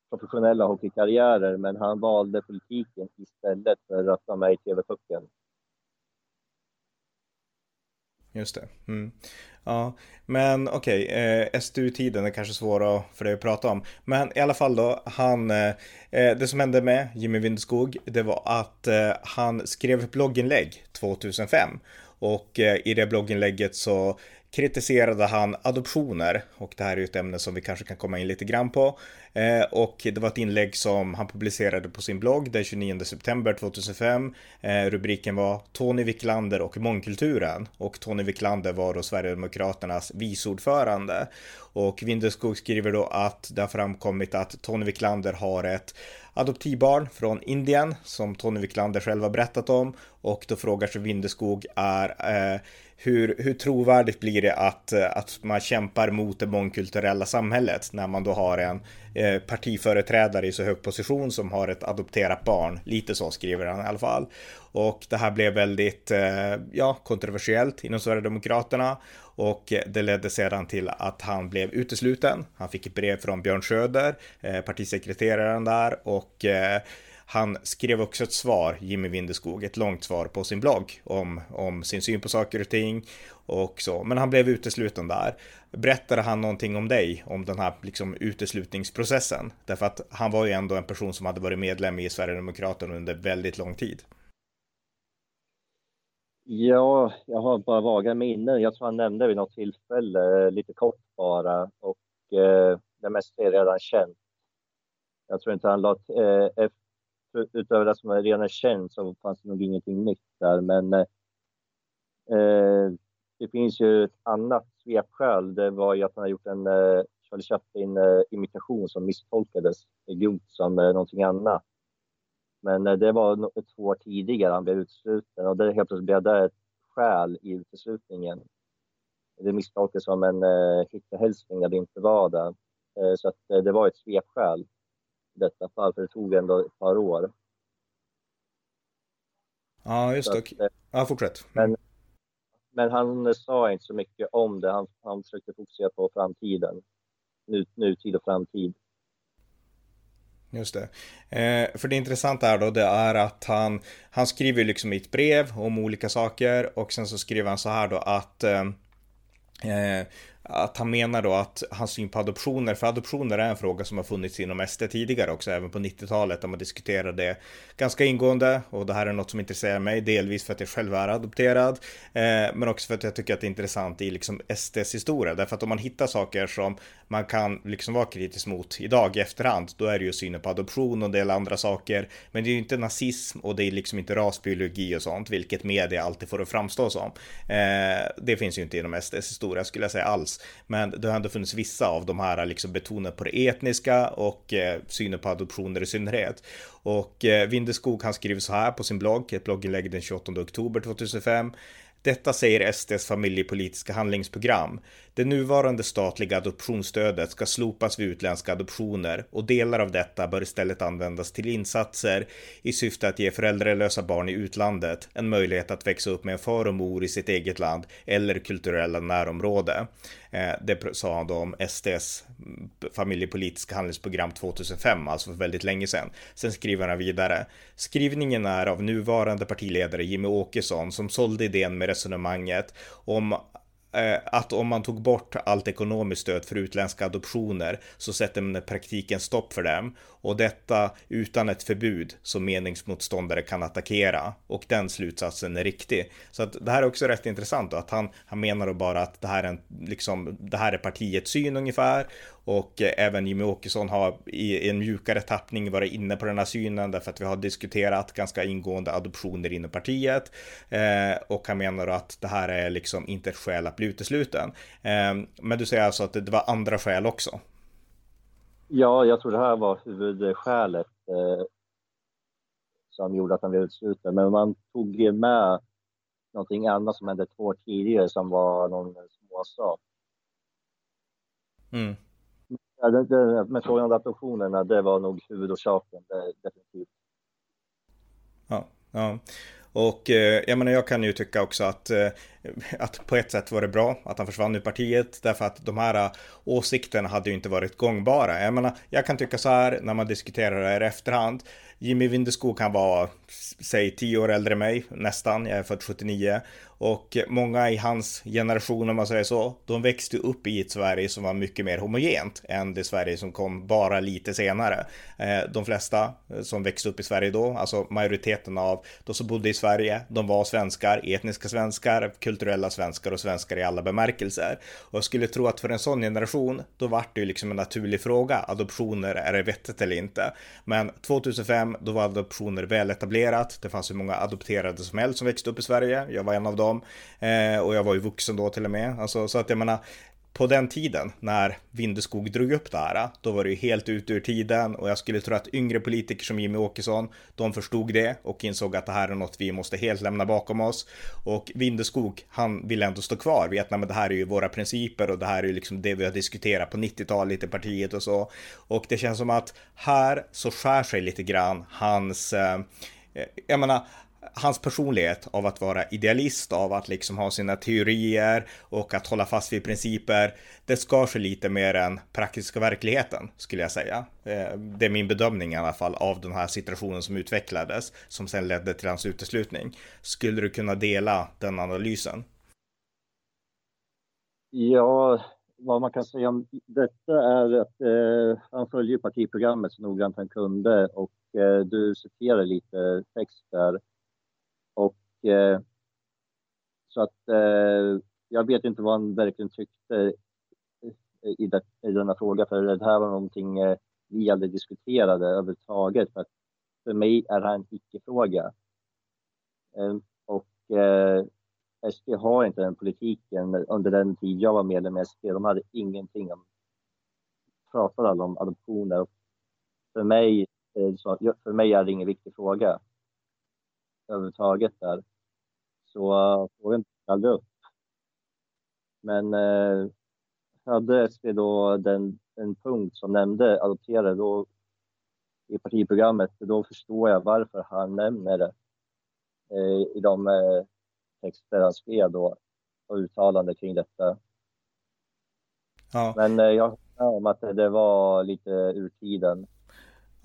professionella hockeykarriärer, men han valde politiken istället för att vara med i TV-pucken. Just det. Mm. Ja, men okej, okay. eh, SDU-tiden är kanske svåra för dig att prata om. Men i alla fall då, han, eh, eh, det som hände med Jimmy Windskog det var att eh, han skrev ett blogginlägg 2005. Och eh, i det blogginlägget så kritiserade han adoptioner och det här är ju ett ämne som vi kanske kan komma in lite grann på. Eh, och det var ett inlägg som han publicerade på sin blogg den 29 september 2005. Eh, rubriken var Tony Wiklander och mångkulturen och Tony Wiklander var då Sverigedemokraternas viceordförande. Och Vindeskog skriver då att det har framkommit att Tony Wiklander har ett adoptivbarn från Indien som Tony Wiklander själv har berättat om och då frågar sig Vindeskog är eh, hur, hur trovärdigt blir det att, eh, att man kämpar mot det mångkulturella samhället när man då har en eh, partiföreträdare i så hög position som har ett adopterat barn. Lite så skriver han i alla fall. Och det här blev väldigt eh, ja, kontroversiellt inom Sverigedemokraterna och det ledde sedan till att han blev utesluten. Han fick ett brev från Björn Söder, eh, partisekreteraren där och eh, han skrev också ett svar, Jimmy Vindeskog, ett långt svar på sin blogg om, om sin syn på saker och ting och så. Men han blev utesluten där. Berättade han någonting om dig, om den här liksom uteslutningsprocessen? Därför att han var ju ändå en person som hade varit medlem i Sverigedemokraterna under väldigt lång tid. Ja, jag har bara vaga minnen. Jag tror han nämnde vid något tillfälle, eh, lite kort bara, och eh, det mesta är redan känt. Jag tror inte han lade... eh, utöver det som redan är känt så fanns det nog ingenting nytt där, men eh, det finns ju ett annat svepskäl. Det var ju att han har gjort en eh, Charlie Chaplin-imitation eh, som misstolkades grovt som eh, någonting annat. Men eh, det var två år tidigare han blev utesluten och det helt plötsligt blev det ett skäl i uteslutningen. Det misstolkades som en eh, hittehälsning när det inte var det. Eh, så att, eh, det var ett svepskäl detta fall, för det tog ändå ett par år. Ja, just det. Ja, fortsätt. Men, men han sa inte så mycket om det. Han, han försökte fokusera på framtiden. Nu, nutid och framtid. Just det. Eh, för det intressanta är då det är att han, han skriver liksom i ett brev om olika saker och sen så skriver han så här då att eh, eh att han menar då att hans syn på adoptioner, för adoptioner är en fråga som har funnits inom SD tidigare också, även på 90-talet, där man diskuterade det ganska ingående och det här är något som intresserar mig, delvis för att jag själv är adopterad, eh, men också för att jag tycker att det är intressant i liksom SDs historia, därför att om man hittar saker som man kan liksom vara kritisk mot idag i efterhand, då är det ju synen på adoption och en del andra saker, men det är ju inte nazism och det är liksom inte rasbiologi och sånt, vilket media alltid får att framstå som. Eh, det finns ju inte inom SDs historia skulle jag säga alls. Men det har ändå funnits vissa av de här liksom betonat på det etniska och eh, synen på adoptioner i synnerhet. Och eh, Vindeskog han skriver så här på sin blogg, ett blogginlägg den 28 oktober 2005. Detta säger SDs familjepolitiska handlingsprogram. Det nuvarande statliga adoptionsstödet ska slopas vid utländska adoptioner och delar av detta bör istället användas till insatser i syfte att ge föräldralösa barn i utlandet en möjlighet att växa upp med en far och mor i sitt eget land eller kulturella närområde. Eh, det sa han då om SDs familjepolitiska handlingsprogram 2005, alltså för väldigt länge sedan. Sen skriver han vidare. Skrivningen är av nuvarande partiledare Jimmy Åkesson som sålde idén med resonemanget om Eh, att om man tog bort allt ekonomiskt stöd för utländska adoptioner så sätter man i praktiken stopp för dem och detta utan ett förbud som meningsmotståndare kan attackera och den slutsatsen är riktig. Så att det här är också rätt intressant då, att han, han menar då bara att det här är en, liksom, det här är partiets syn ungefär och eh, även Jimmy Åkesson har i en mjukare tappning varit inne på den här synen därför att vi har diskuterat ganska ingående adoptioner inom partiet. Eh, och han menar att det här är liksom inte ett skäl att bli utesluten. Eh, men du säger alltså att det var andra skäl också? Ja, jag tror det här var huvudskälet eh, som gjorde att han blev utesluten. Men man tog med någonting annat som hände två år tidigare som var någon småsak. Mm. Ja, det, det, med frågan om adoptionerna, det var nog huvudorsaken, det, definitivt. Ja, ja. Och eh, jag menar, jag kan ju tycka också att, eh, att på ett sätt var det bra att han försvann ur partiet därför att de här äh, åsikterna hade ju inte varit gångbara. Jag menar, jag kan tycka så här när man diskuterar det här i efterhand. Jimmy Vindeskog kan vara, säg tio år äldre än mig, nästan. Jag är född 79. Och många i hans generation, om man säger så, de växte upp i ett Sverige som var mycket mer homogent än det Sverige som kom bara lite senare. Eh, de flesta eh, som växte upp i Sverige då, alltså majoriteten av de som bodde i Sverige, de var svenskar, etniska svenskar, kulturella svenskar och svenskar i alla bemärkelser. Och jag skulle tro att för en sån generation, då vart det ju liksom en naturlig fråga, adoptioner, är det vettigt eller inte? Men 2005, då var adoptioner väl etablerat, det fanns hur många adopterade som helst som växte upp i Sverige, jag var en av dem dem. Eh, och jag var ju vuxen då till och med. Alltså, så att jag menar, på den tiden när Vindeskog drog upp det här, då var det ju helt ute ur tiden och jag skulle tro att yngre politiker som Jimmy Åkesson, de förstod det och insåg att det här är något vi måste helt lämna bakom oss. Och Vindeskog, han vill ändå stå kvar vid att det här är ju våra principer och det här är ju liksom det vi har diskuterat på 90-talet i partiet och så. Och det känns som att här så skär sig lite grann hans eh, eh jag menar, hans personlighet av att vara idealist, av att liksom ha sina teorier och att hålla fast vid principer, det skar sig lite mer än praktiska verkligheten skulle jag säga. Eh, det är min bedömning i alla fall av den här situationen som utvecklades, som sen ledde till hans uteslutning. Skulle du kunna dela den analysen? Ja, vad man kan säga om detta är att eh, han följer partiprogrammet så noggrant han kunde och eh, du citerar lite text där eh, så att eh, jag vet inte vad han verkligen tyckte eh, i, det, i denna fråga, för det här var någonting eh, vi aldrig diskuterade överhuvudtaget. För, för mig är det här en icke-fråga. Eh, och eh, SD har inte den politiken under den tid jag var medlem i SD. De hade ingenting om, pratade aldrig om adoptioner. Och för mig, eh, så, för mig är det ingen viktig fråga överhuvudtaget där. Så uh, frågan aldrig upp. Men uh, hade SD då den, en punkt som nämnde adopterade då i partiprogrammet, då förstår jag varför han nämner det uh, i de uh, texter han skrev då och uttalande kring detta. Ja. Men uh, jag hör om att det var lite ur tiden.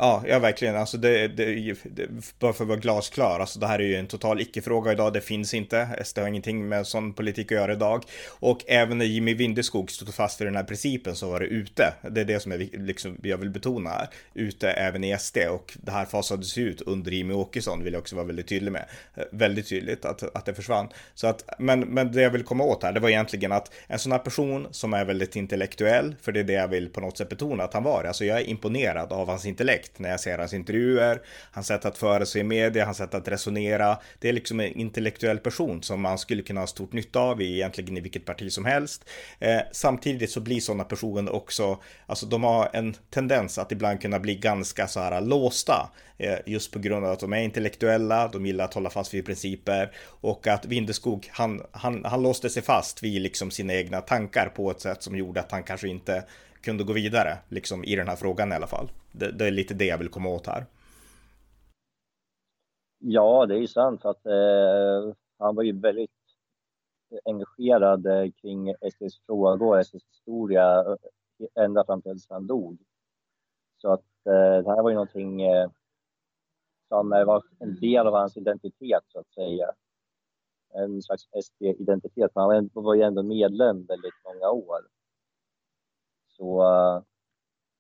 Ja, ja verkligen. Alltså det, det, det, bara för att vara glasklar, alltså det här är ju en total icke-fråga idag. Det finns inte. SD har ingenting med sån politik att göra idag. Och även när Jimmy Vindeskog stod fast vid den här principen så var det ute. Det är det som jag, liksom, jag vill betona här. Ute även i SD och det här fasades ut under Jimmy Åkesson vill jag också vara väldigt tydlig med. Väldigt tydligt att, att det försvann. Så att, men, men det jag vill komma åt här, det var egentligen att en sån här person som är väldigt intellektuell, för det är det jag vill på något sätt betona att han var. Alltså jag är imponerad av hans intellekt direkt när jag ser hans intervjuer, hans sätt att föra sig i media, hans sätt att resonera. Det är liksom en intellektuell person som man skulle kunna ha stort nytta av i egentligen i vilket parti som helst. Eh, samtidigt så blir sådana personer också, alltså de har en tendens att ibland kunna bli ganska så här låsta eh, just på grund av att de är intellektuella, de gillar att hålla fast vid principer och att Vindeskog, han, han, han låste sig fast vid liksom sina egna tankar på ett sätt som gjorde att han kanske inte kunde gå vidare, liksom i den här frågan i alla fall. Det, det är lite det jag vill komma åt här. Ja, det är ju sant att eh, han var ju väldigt engagerad eh, kring SDs frågor och SDs historia eh, ända fram tills han dog. Så att eh, det här var ju någonting eh, som eh, var en del av hans identitet så att säga. En slags SD-identitet. Han var ju ändå medlem väldigt många år. Så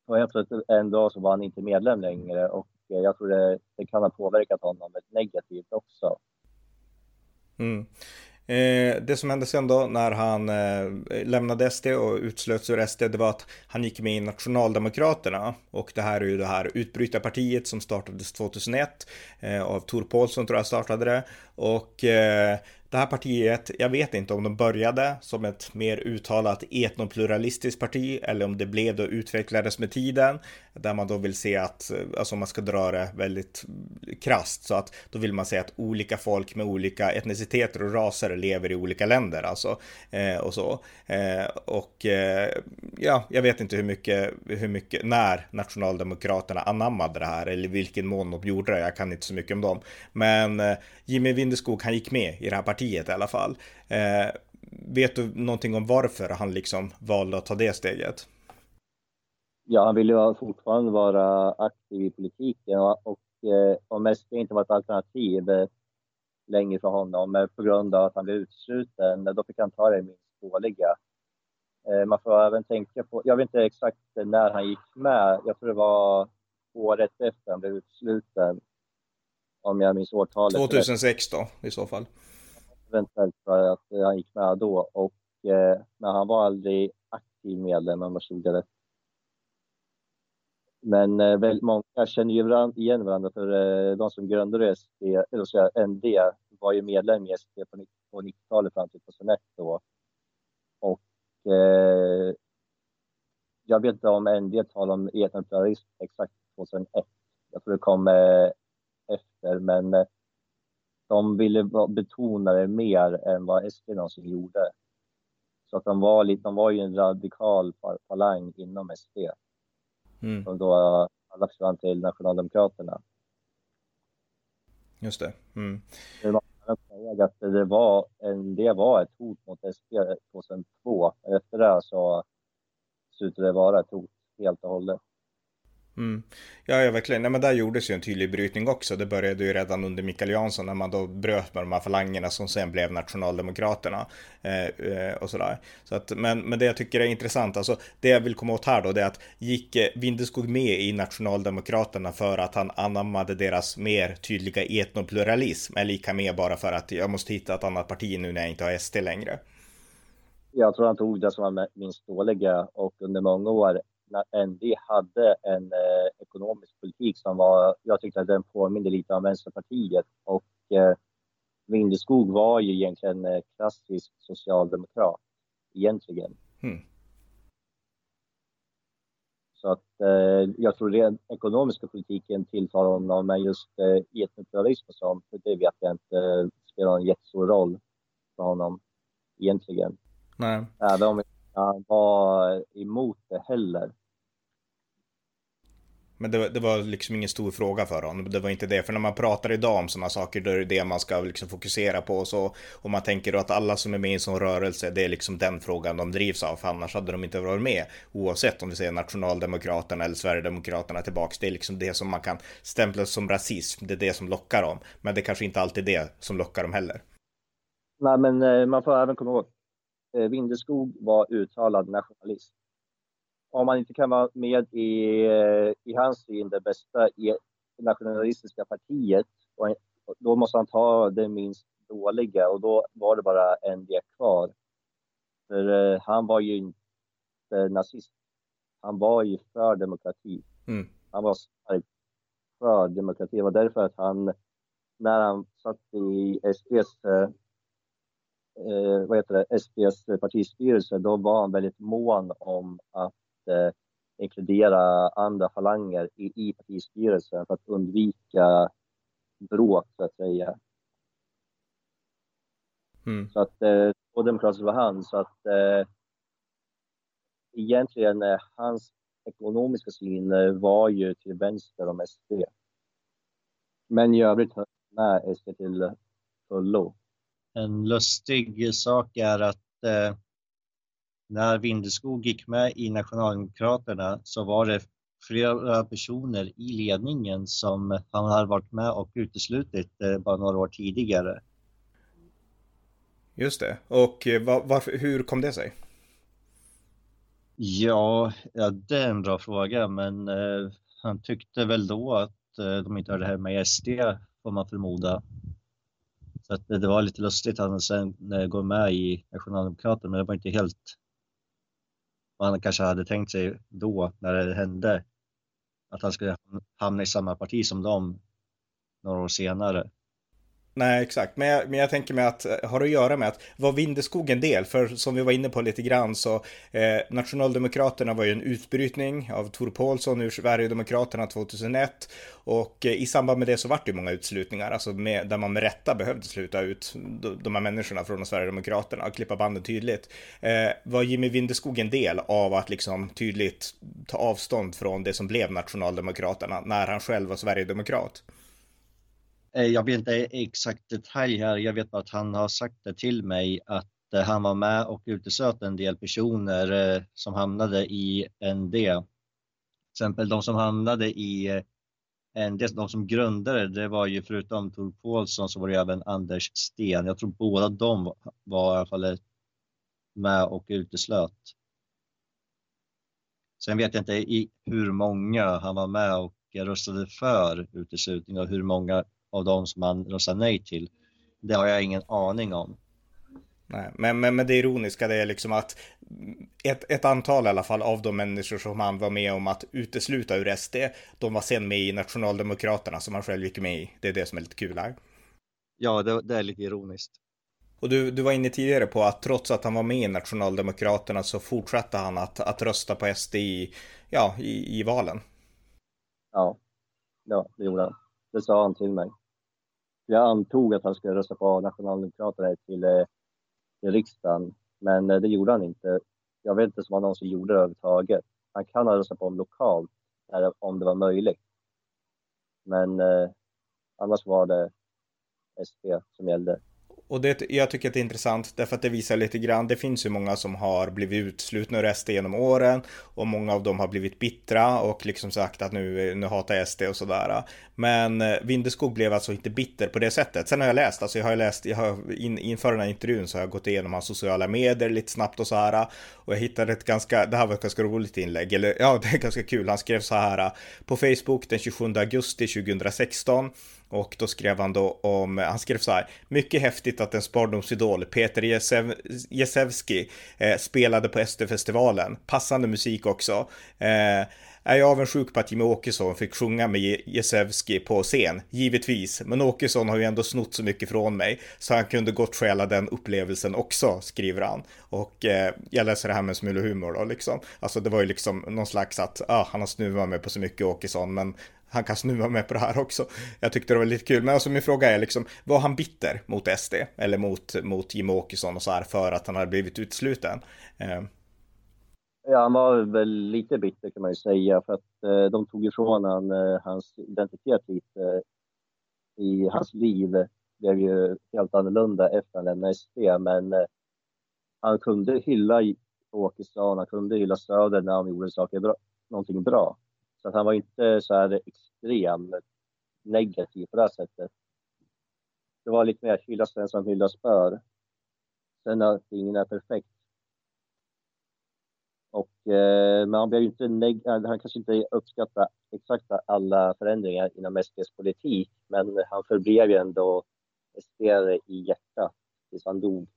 och jag tror att en dag så var han inte medlem längre och jag tror det, det kan ha påverkat honom negativt också. Mm. Eh, det som hände sen då när han eh, lämnade SD och utslöts ur SD, det var att han gick med i Nationaldemokraterna. Och det här är ju det här utbrytarpartiet som startades 2001 eh, av Tor Paulsson tror jag startade det. Och eh, det här partiet, jag vet inte om de började som ett mer uttalat etnopluralistiskt parti eller om det blev då utvecklades med tiden där man då vill se att, alltså man ska dra det väldigt krast så att då vill man se att olika folk med olika etniciteter och raser lever i olika länder alltså eh, och så. Eh, och eh, ja, jag vet inte hur mycket, hur mycket, när nationaldemokraterna anammade det här eller vilken mån de gjorde det. Jag kan inte så mycket om dem. Men eh, Jimmy Vindeskog, han gick med i det här partiet i alla fall. Eh, vet du någonting om varför han liksom valde att ta det steget? Ja, han ville ju fortfarande vara aktiv i politiken och, och eh, om SD inte var ett alternativ eh, längre för honom eh, på grund av att han blev utesluten, då fick han ta det minst dåliga. Eh, man får även tänka på, jag vet inte exakt när han gick med, jag tror det var året efter han blev utesluten. Om jag minns årtalet. 2006 då, i så fall. Eventuellt för att eh, han gick med då. Och, eh, men han var aldrig aktiv medlem om jag det Men eh, väldigt många känner ju igen varandra för de som grundade SD, eller så ND, var ju medlem i SD på, 90-talet fram till 2001 då. Och jag vet inte om ND talar om etnopluralism exakt 2001. Jag tror det kom efter, men de ville betona det mer än vad SD någonsin gjorde. Så att de var, lite, de var ju en radikal falang inom SD. Mm. Som då alla försvann till Nationaldemokraterna. Just det. Mm. Kan säga att det var, en, det var ett hot mot SD 2002. Efter det så slutade det vara ett hot helt och hållet. Mm. Ja, ja, verkligen. Nej, men där gjordes ju en tydlig brytning också. Det började ju redan under Mikael Jansson när man då bröt med de här falangerna som sen blev Nationaldemokraterna. Eh, eh och sådär. Så att, men, men det jag tycker är intressant, alltså det jag vill komma åt här då, det är att gick eh, Vindeskog med i Nationaldemokraterna för att han anammade deras mer tydliga etnopluralism? Eller gick han med bara för att jag måste hitta ett annat parti nu när jag inte har SD längre? Jag tror han tog det som var minst dåliga och under många år ND hade en eh, ekonomisk politik som var, jag tyckte att den påminde lite om Vänsterpartiet och eh, Vindeskog var ju egentligen eh, klassisk socialdemokrat egentligen. Mm. Så att eh, jag tror den ekonomiska politiken tilltar honom, men just eh, etnopluralism och sånt, det vet jag inte eh, spelar en jättestor roll för honom egentligen. Nej. Även om han var emot det heller. Men det, det, var liksom ingen stor fråga för honom. Det var inte det. För när man pratar idag om sådana saker, då är det det man ska liksom fokusera på. Och, så, och man tänker då att alla som är med i en sån rörelse, det är liksom den frågan de drivs av. För annars hade de inte varit med. Oavsett om vi säger Nationaldemokraterna eller Sverigedemokraterna tillbaks. Det är liksom det som man kan stämpla som rasism. Det är det som lockar dem. Men det är kanske inte alltid det som lockar dem heller. Nej, men eh, man får även komma ihåg. Eh, Vindeskog var uttalad nationalist om man inte kan vara med i, i hans syn det bästa i nationalistiska partiet, och då måste han ta det minst dåliga och då var det bara en del kvar. För eh, han var ju inte nazist. Han var ju för demokrati. Mm. Han var starkt för demokrati. Det var därför att han, när han satt i SDs, eh, eh, vad heter det, SDs partistyrelse, då var han väldigt mån om att eh, inkludera andra falanger i, i partistyrelsen för att undvika bråk, så att säga. Mm. Så att, eh, och demokratiskt var han, så att eh, egentligen eh, hans ekonomiska syn eh, var ju till vänster om SD. Men i övrigt med SD till fullo. En lustig sak är att eh, när Vindeskog gick med i Nationaldemokraterna så var det flera personer i ledningen som han hade varit med och uteslutit eh, bara några år tidigare. Just det. Och eh, var, varför, hur kom det sig? Ja, ja, det är en bra fråga, men eh, han tyckte väl då att eh, de inte hörde hemma i SD, får man förmoda. Så att, det var lite lustigt att han sen eh, går med i Nationaldemokraterna, men det var inte helt man kanske hade tänkt sig då när det hände att han skulle hamna i samma parti som dem några år senare. Nej, exakt. Men jag, men jag tänker mig att eh, har det att göra med att var Vindeskog en del? För som vi var inne på lite grann så eh, Nationaldemokraterna var ju en utbrytning av Tor Paulsson ur Sverigedemokraterna 2001 och eh, i samband med det så vart det ju många utslutningar, alltså med, där man med rätta behövde sluta ut de, de här människorna från Sverigedemokraterna och klippa banden tydligt. Eh, var Jimmy Vindeskog en del av att liksom tydligt ta avstånd från det som blev Nationaldemokraterna när han själv var Sverigedemokrat? Eh, jag vet inte exakt detalj här. Jag vet bara att han har sagt det till mig att eh, han var med och uteslöt en del personer eh, som hamnade i ND. Till exempel de som hamnade i ND, de som grundade det var ju förutom Tor Paulsson så var det även Anders Sten. Jag tror båda de var i alla fall med och uteslöt. Sen vet jag inte i hur många han var med och röstade för uteslutning och hur många av de som man röstar nej till. Det har jag ingen aning om. Nej, men, men, men det ironiska det är liksom att ett, ett antal i alla fall av de människor som han var med om att utesluta ur SD, de var sen med i Nationaldemokraterna som han själv gick med i. Det är det som är lite kul här. Ja, det, det är lite ironiskt. Och du, du var inne tidigare på att trots att han var med i Nationaldemokraterna så fortsatte han att, att rösta på SD i, ja, i, i valen. Ja, ja, det gjorde han. Det sa han till mig jag antog att han skulle rösta på Nationaldemokraterna till, eh, till riksdagen, men eh, det gjorde han inte. Jag vet inte om han någonsin gjorde det överhuvudtaget. Han kan ha röstat på dem lokalt, om det var möjligt. Men eh, annars var det SP som gällde. Och det, jag tycker att det är intressant därför att det visar lite grann. Det finns ju många som har blivit utslutna ur SD genom åren och många av dem har blivit bittra och liksom sagt att nu, nu hatar jag SD och sådär. Men eh, Vindeskog blev alltså inte bitter på det sättet. Sen har jag läst, alltså jag har läst, jag har, in, inför den här intervjun så har jag gått igenom hans sociala medier lite snabbt och så här. Och jag hittade ett ganska, det här var ett ganska roligt inlägg, eller *laughs* ja, det är ganska kul. Han skrev så här på Facebook den 27 augusti 2016 och då skrev han då om, han skrev så här, mycket häftigt att en barndomsidol, Peter Jezewski, eh, spelade på SD-festivalen. Passande musik också. Eh, är jag avundsjuk på att Jimmie Åkesson fick sjunga med Jezewski på scen? Givetvis, men Åkesson har ju ändå snott så mycket från mig så han kunde gott stjäla den upplevelsen också, skriver han. Och eh, jag läser det här med en smula humor då liksom. Alltså det var ju liksom någon slags att, ah, han har snuvat mig på så mycket Åkesson, men han kan snuva med på det här också. Jag tyckte det var lite kul, men alltså min fråga är liksom, var han bitter mot SD eller mot, mot Jimmie Åkesson och så här för att han hade blivit utsluten? Eh. Ja, han var väl lite bitter kan man ju säga för att eh, de tog ifrån han eh, hans identitet lite eh, i hans liv. Blev ju helt annorlunda efter han lämnade SD, men eh, han kunde hylla Åkesson, han kunde hylla Söder när han gjorde saker bra, någonting bra. Så att han var inte så här extremt negativ på det här sättet. Det var lite mer hyllas den som hyllas bör. Sen att ingen är perfekt. Och, eh, men han blev inte neg- han kanske inte uppskattar exakt alla förändringar inom SDs politik, men han förblev ju ändå SD i hjärtat tills han dog.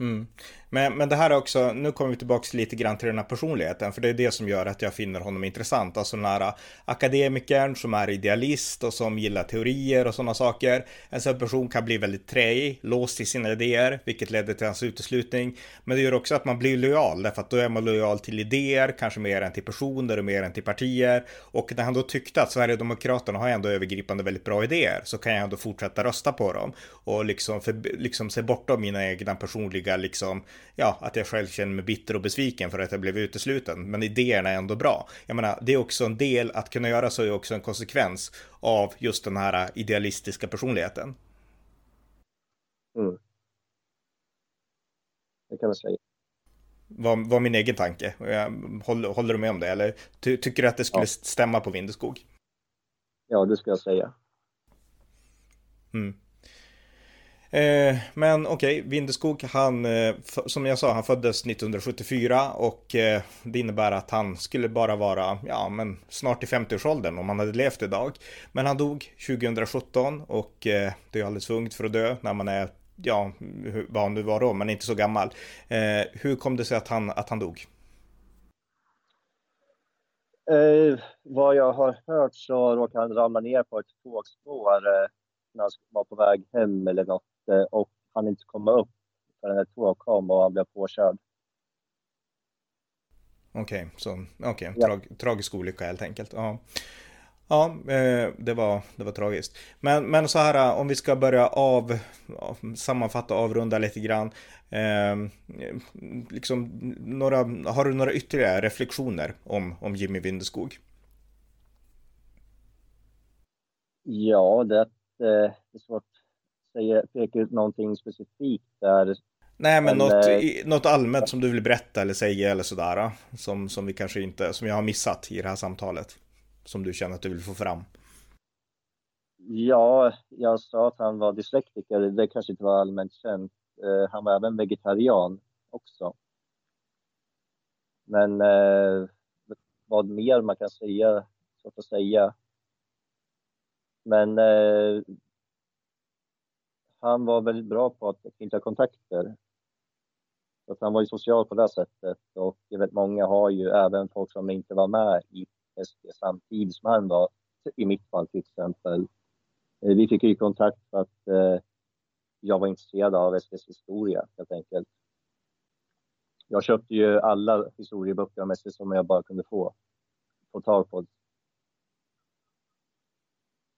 Mm. Men, men det här är också, nu kommer vi tillbaka lite grann till den här personligheten, för det är det som gör att jag finner honom intressant. Alltså den här akademikern som är idealist och som gillar teorier och sådana saker. En sån person kan bli väldigt träig, låst i sina idéer, vilket leder till hans uteslutning. Men det gör också att man blir lojal, därför att då är man lojal till idéer, kanske mer än till personer och mer än till partier. Och när han då tyckte att Sverigedemokraterna har ändå övergripande väldigt bra idéer så kan jag ändå fortsätta rösta på dem och liksom, för, liksom se bortom mina egna personliga liksom ja, att jag själv känner mig bitter och besviken för att jag blev utesluten. Men idéerna är ändå bra. Jag menar, det är också en del, att kunna göra så är också en konsekvens av just den här idealistiska personligheten. Mm. Det kan jag säga. Var, var min egen tanke. Håller, håller du med om det? Eller ty, tycker du att det skulle ja. stämma på Vindeskog? Ja, det skulle jag säga. Mm. Eh, men okej, okay, Vindeskog, han, eh, som jag sa, han föddes 1974 och eh, det innebär att han skulle bara vara, ja men snart i 50-årsåldern om han hade levt idag. Men han dog 2017 och eh, det är alldeles för ungt för att dö när man är, ja, vad han nu var då, men inte så gammal. Eh, hur kom det sig att han, att han dog? Eh, vad jag har hört så råkade han ramla ner på ett tågspår eh, när han var på väg hem eller något eh, och han inte komma upp förrän ett tåg kom och han blev påkörd. Okej, okay, så okay, ja. Trag, tragisk olycka helt enkelt. Ja. Ja, eh, det var, det var tragiskt. Men, men så här, om vi ska börja av, sammanfatta och avrunda lite grann. Eh, liksom några, har du några ytterligare reflektioner om, om Jimmy Vindeskog? Ja, det, det är svårt säga, peka ut någonting specifikt där. Nej, men, men något, eh, något allmänt som du vill berätta eller säga eller sådär. Som, som vi kanske inte, som jag har missat i det här samtalet som du känner att du vill få fram? Ja, jag sa att han var dyslektiker. Det kanske inte var allmänt känt. Eh, han var även vegetarian också. Men eh, vad mer man kan säga, svårt att säga. Men eh, han var väldigt bra på att knyta kontakter. Så att han var ju social på det sättet och väldigt många har ju även folk som inte var med i SD samtidigt som han var, i mitt fall till exempel. Eh, vi fick ju kontakt för att eh, jag var intresserad av SDs historia helt enkelt. Jag köpte ju alla historieböcker om SD som jag bara kunde få, få tag på.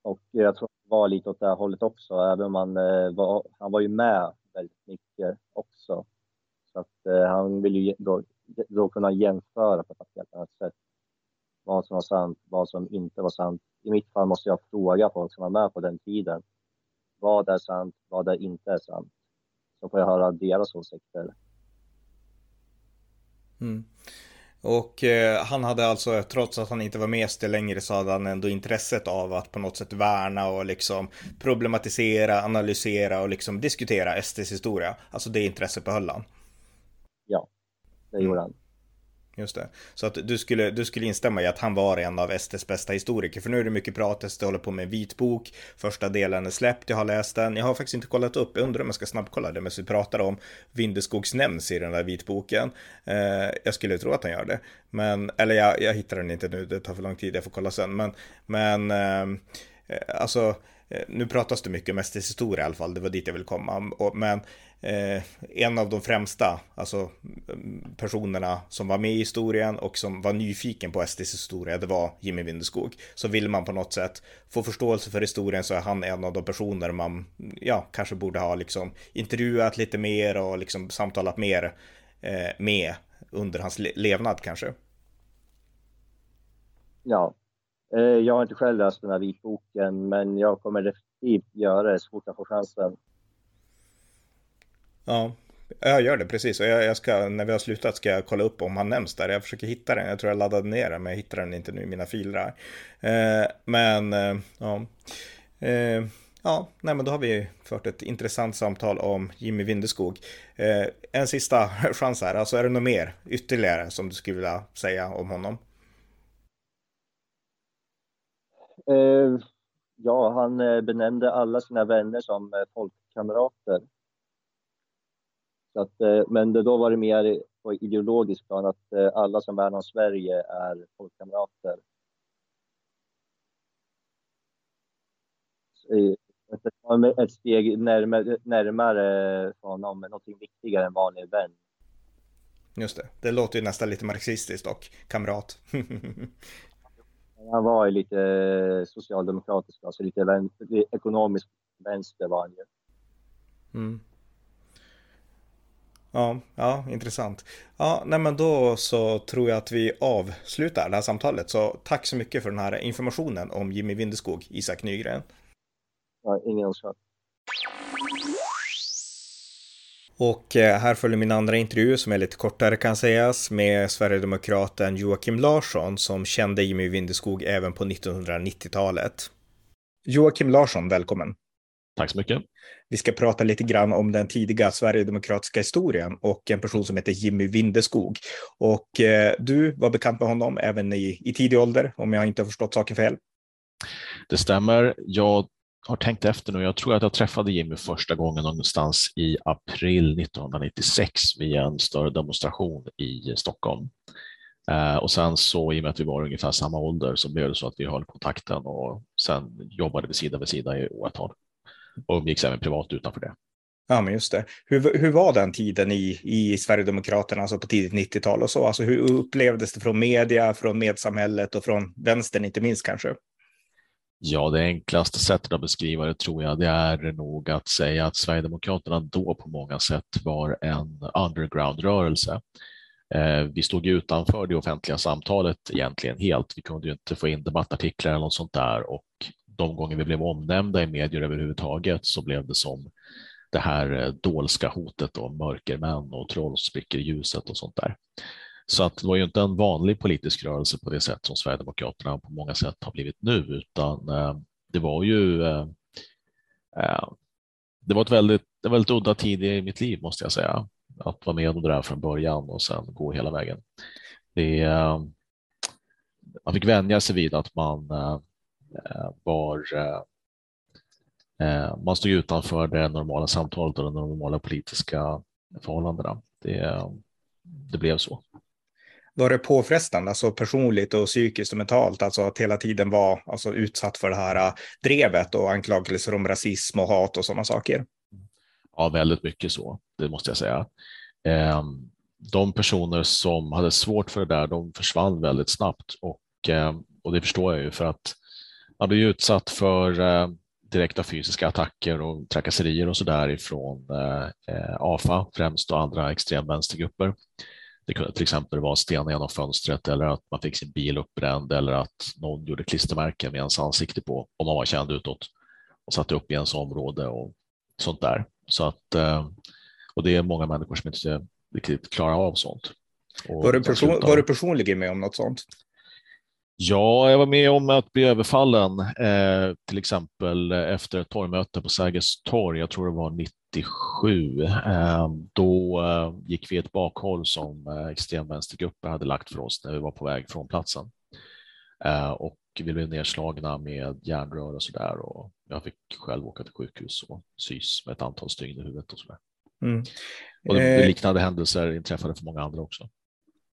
Och jag tror det var lite åt det här hållet också, även om han eh, var, han var ju med väldigt mycket också. Så att eh, han ville ju då, då kunna jämföra på ett helt annat sätt vad som var sant, vad som inte var sant. I mitt fall måste jag fråga folk som var med på den tiden. Vad är sant? Vad är inte är sant? Så får jag höra deras åsikter. Mm. Och eh, han hade alltså, trots att han inte var med SD längre, så hade han ändå intresset av att på något sätt värna och liksom problematisera, analysera och liksom diskutera SDs historia. Alltså det intresset behöll han. Ja, det gjorde han. Just det. Så att du skulle, du skulle instämma i att han var en av STs bästa historiker. För nu är det mycket prat, SD håller på med en vitbok. Första delen är släppt, jag har läst den. Jag har faktiskt inte kollat upp, jag undrar om jag ska snabbkolla det. Men vi pratar om Vindeskogs nämns i den där vitboken. Eh, jag skulle tro att han gör det. Men, eller jag, jag hittar den inte nu, det tar för lång tid, jag får kolla sen. Men, men eh, alltså eh, nu pratas det mycket om SDs historia i alla fall, det var dit jag ville komma. Men eh, en av de främsta, alltså mm, personerna som var med i historien och som var nyfiken på SDs historia, det var Jimmy Vindeskog. Så vill man på något sätt få förståelse för historien så är han en av de personer man, ja, kanske borde ha liksom intervjuat lite mer och liksom samtalat mer eh, med under hans levnad kanske. Ja, Eh, jag har inte själv läst den här vitboken, men jag kommer definitivt göra det så fort jag får chansen. Ja, jag gör det precis. Och jag, jag, ska, när vi har slutat ska jag kolla upp om han nämns där. Jag försöker hitta den. Jag tror jag laddade ner den, men jag hittar den inte nu i mina filer. Eh, men, eh, ja. Eh, ja, nej, men då har vi fört ett intressant samtal om Jimmy Vindeskog. Eh, en sista *laughs* chans här. Alltså är det något mer ytterligare som du skulle vilja säga om honom? Eh, ja, han eh, benämnde alla sina vänner som eh, folkkamrater. Att, men då var det mer på ideologisk plan att alla som värnar om Sverige är folkkamrater. Ett steg närmare, närmare honom, någonting viktigare än vanlig vän. Just det, det låter ju nästan lite marxistiskt och kamrat. *laughs* Han var ju lite eh, socialdemokratisk, alltså lite vänster, ekonomisk vänster var han ju. Mm. Ja, ja, intressant. Ja, nej men då så tror jag att vi avslutar det här samtalet. Så tack så mycket för den här informationen om Jimmy Vindeskog, Isak Nygren. Ja, ingen orsak. Och eh, här följer min andra intervju som är lite kortare kan sägas med Sverigedemokraten Joakim Larsson som kände Jimmy Vindeskog även på 1990-talet. Joakim Larsson, välkommen. Tack så mycket. Vi ska prata lite grann om den tidiga sverigedemokratiska historien och en person som heter Jimmy Vindeskog. Och eh, du var bekant med honom även i, i tidig ålder, om jag inte har förstått saken fel. Det stämmer. Jag har tänkt efter nu. Jag tror att jag träffade Jimmy första gången någonstans i april 1996 via en större demonstration i Stockholm. Eh, och sen så i och med att vi var ungefär samma ålder så blev det så att vi höll kontakten och sen jobbade vi sida vid sida i åratal. Och umgicks även privat utanför det. Ja, men just det. Hur, hur var den tiden i, i Sverigedemokraterna, alltså på tidigt 90-tal och så? Alltså hur upplevdes det från media, från medsamhället och från vänstern inte minst kanske? Ja, det enklaste sättet att beskriva det tror jag, det är nog att säga att Sverigedemokraterna då på många sätt var en underground-rörelse. Eh, vi stod utanför det offentliga samtalet egentligen helt. Vi kunde ju inte få in debattartiklar eller något sånt där och de gånger vi blev omnämnda i medier överhuvudtaget så blev det som det här eh, dolska hotet om mörkermän och troll som spricker i ljuset och sånt där. Så att det var ju inte en vanlig politisk rörelse på det sätt som Sverigedemokraterna på många sätt har blivit nu, utan eh, det var ju eh, det var ett väldigt, en väldigt udda tid i mitt liv måste jag säga. Att vara med om det där från början och sen gå hela vägen. Det, man fick vänja sig vid att man var Eh, man stod utanför det normala samtalet och de normala politiska förhållandena. Det, det blev så. Var det påfrestande, alltså personligt och psykiskt och mentalt, alltså att hela tiden vara alltså, utsatt för det här drevet och anklagelser om rasism och hat och sådana saker? Ja, väldigt mycket så, det måste jag säga. De personer som hade svårt för det där, de försvann väldigt snabbt och, och det förstår jag ju för att man blir utsatt för äh, direkta fysiska attacker och trakasserier och så där ifrån eh, AFA främst och andra extremvänstergrupper. Det kunde till exempel vara sten genom fönstret eller att man fick sin bil uppbränd eller att någon gjorde klistermärken med ens ansikte på om man var känd utåt och satte upp i ens område och sånt där. Så att, eh, och det är många människor som inte riktigt klarar av sånt. var, du person, var du personligen med om något sånt? Ja, jag var med om att bli överfallen, eh, till exempel efter ett torgmöte på Sergels torg, jag tror det var 97. Eh, då eh, gick vi ett bakhåll som eh, extremvänstergrupper hade lagt för oss när vi var på väg från platsen. Eh, och vi blev nedslagna med järnrör och så där och jag fick själv åka till sjukhus och sys med ett antal stygn i huvudet och så där. Mm. Och eh, liknande händelser inträffade för många andra också.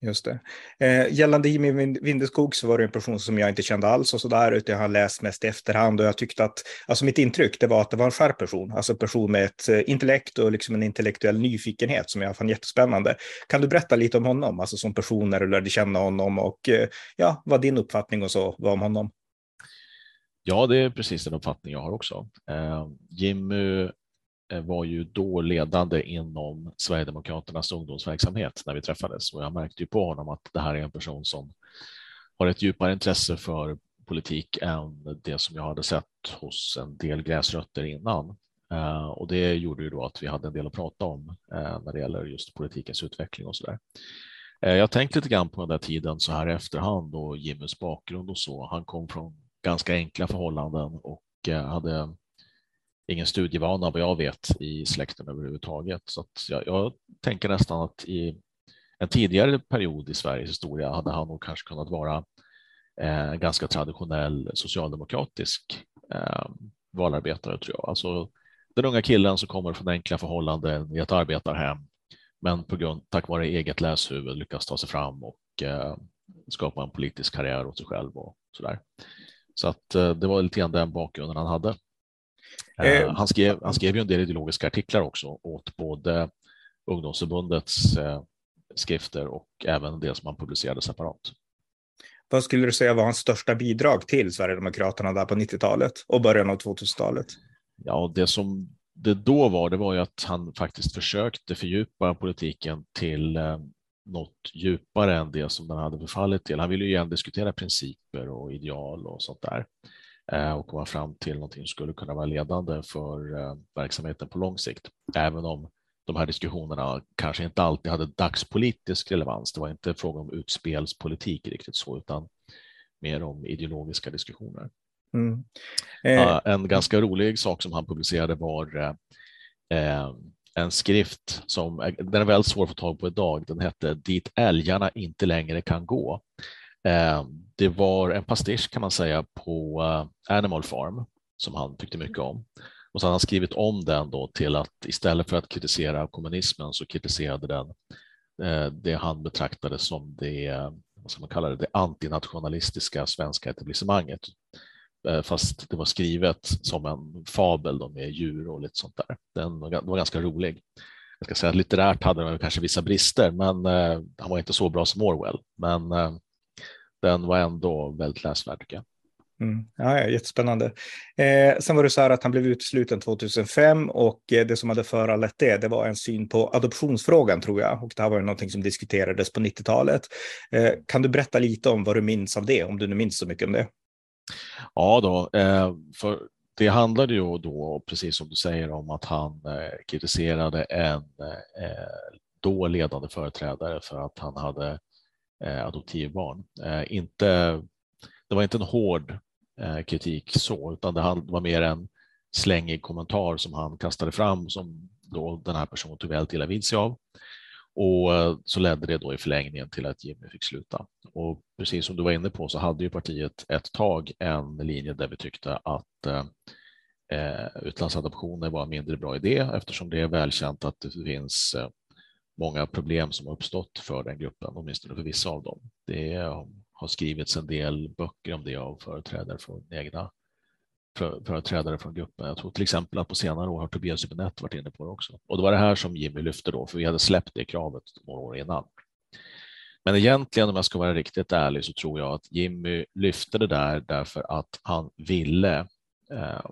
Just det. Eh, gällande Jimmy Vindeskog så var det en person som jag inte kände alls och så där, utan jag har läst mest i efterhand och jag tyckte att, alltså mitt intryck, det var att det var en skärp person, alltså en person med ett eh, intellekt och liksom en intellektuell nyfikenhet som jag fann jättespännande. Kan du berätta lite om honom, alltså som person när du lärde känna honom och eh, ja, vad din uppfattning och så var om honom? Ja, det är precis den uppfattning jag har också. Eh, Jimmy Eh, var ju då ledande inom Sverigedemokraternas ungdomsverksamhet när vi träffades och jag märkte ju på honom att det här är en person som har ett djupare intresse för politik än det som jag hade sett hos en del gräsrötter innan. Eh, och det gjorde ju då att vi hade en del att prata om eh, när det gäller just politikens utveckling och så där. Jag jag tänkte lite grann på den där tiden så här i efterhand och Jimmys bakgrund och så. Han kom från ganska enkla förhållanden och hade ingen studievana vad jag vet i släkten överhuvudtaget. Så att jag, jag tänker nästan att i en tidigare period i Sveriges historia hade han nog kanske kunnat vara eh, ganska traditionell socialdemokratisk eh, valarbetare tror jag. Alltså den unga killen som kommer från enkla förhållanden i ett arbetarhem men på grund, tack vare eget läshuvud lyckas ta sig fram och eh, skapa en politisk karriär åt sig själv och så där. Så att eh, det var lite grann den bakgrunden han hade. Eh, eh, han, skrev, han skrev ju en del ideologiska artiklar också åt både ungdomsförbundets eh, skrifter och även det som han publicerade separat. Vad skulle du säga var hans största bidrag till Sverigedemokraterna där på 90-talet och början av 2000-talet? Ja, det som det då var, det var ju att han faktiskt försökte fördjupa politiken till något djupare än det som den hade förfallit till. Han ville ju igen diskutera principer och ideal och sånt där. Eh, och komma fram till någonting som skulle kunna vara ledande för eh, verksamheten på lång sikt. Även om de här diskussionerna kanske inte alltid hade dagspolitisk relevans. Det var inte fråga om utspelspolitik riktigt så, utan mer om ideologiska diskussioner. Mm. Eh. En ganska rolig sak som han publicerade var eh, en skrift som den är väldigt svår att få tag på idag. Den hette Dit älgarna inte längre kan gå. Ehm, det var en pastisch kan man säga på eh, Animal Farm som han tyckte mycket om. Och så hade han skrivit om den då till att istället för att kritisera kommunismen så kritiserade den eh, det han betraktade som det, vad ska man kalla det, det antinationalistiska svenska etablissemanget. Eh, fast det var skrivet som en fabel då med djur och lite sånt där. Den var, ganska rolig. Jag ska säga att litterärt hade den kanske vissa brister, men han var inte så bra som Orwell. Men den var ändå väldigt läsvärd tycker jag. Mm. Ja, ja, jättespännande. Eh, sen var det så här att han blev utesluten 2005 och eh, det som hade föranlett det, det var en syn på adoptionsfrågan tror jag. Och det här var ju någonting som diskuterades på 90-talet. Eh, kan du berätta lite om vad du minns av det, om du nu minns så mycket om det? Ja, då, eh, för det handlade ju då, precis som du säger, om att han eh, kritiserade en eh, då ledande företrädare för att han hade Eh, adoptivbarn. Eh, inte, det var inte en hård eh, kritik så, utan det var mer en slängig kommentar som han kastade fram som då den här personen tog väldigt illa vid sig av. Och så ledde det då i förlängningen till att Jimmy fick sluta. Och precis som du var inne på så hade ju partiet ett tag en linje där vi tyckte att eh, eh utlandsadoptioner var en mindre bra idé eftersom det är välkänt att det finns eh, många problem som har uppstått för den gruppen, åtminstone för vissa av dem. Det har skrivits en del böcker om det av företrädare från egna företrädare från gruppen. Jag tror till exempel att på senare år har Tobias Hübinette varit inne på det också. Och det var det här som Jimmy lyfte då, för vi hade släppt det kravet några år innan. Men egentligen om jag ska vara riktigt ärlig så tror jag att Jimmy lyfte det där därför att han ville. Eh,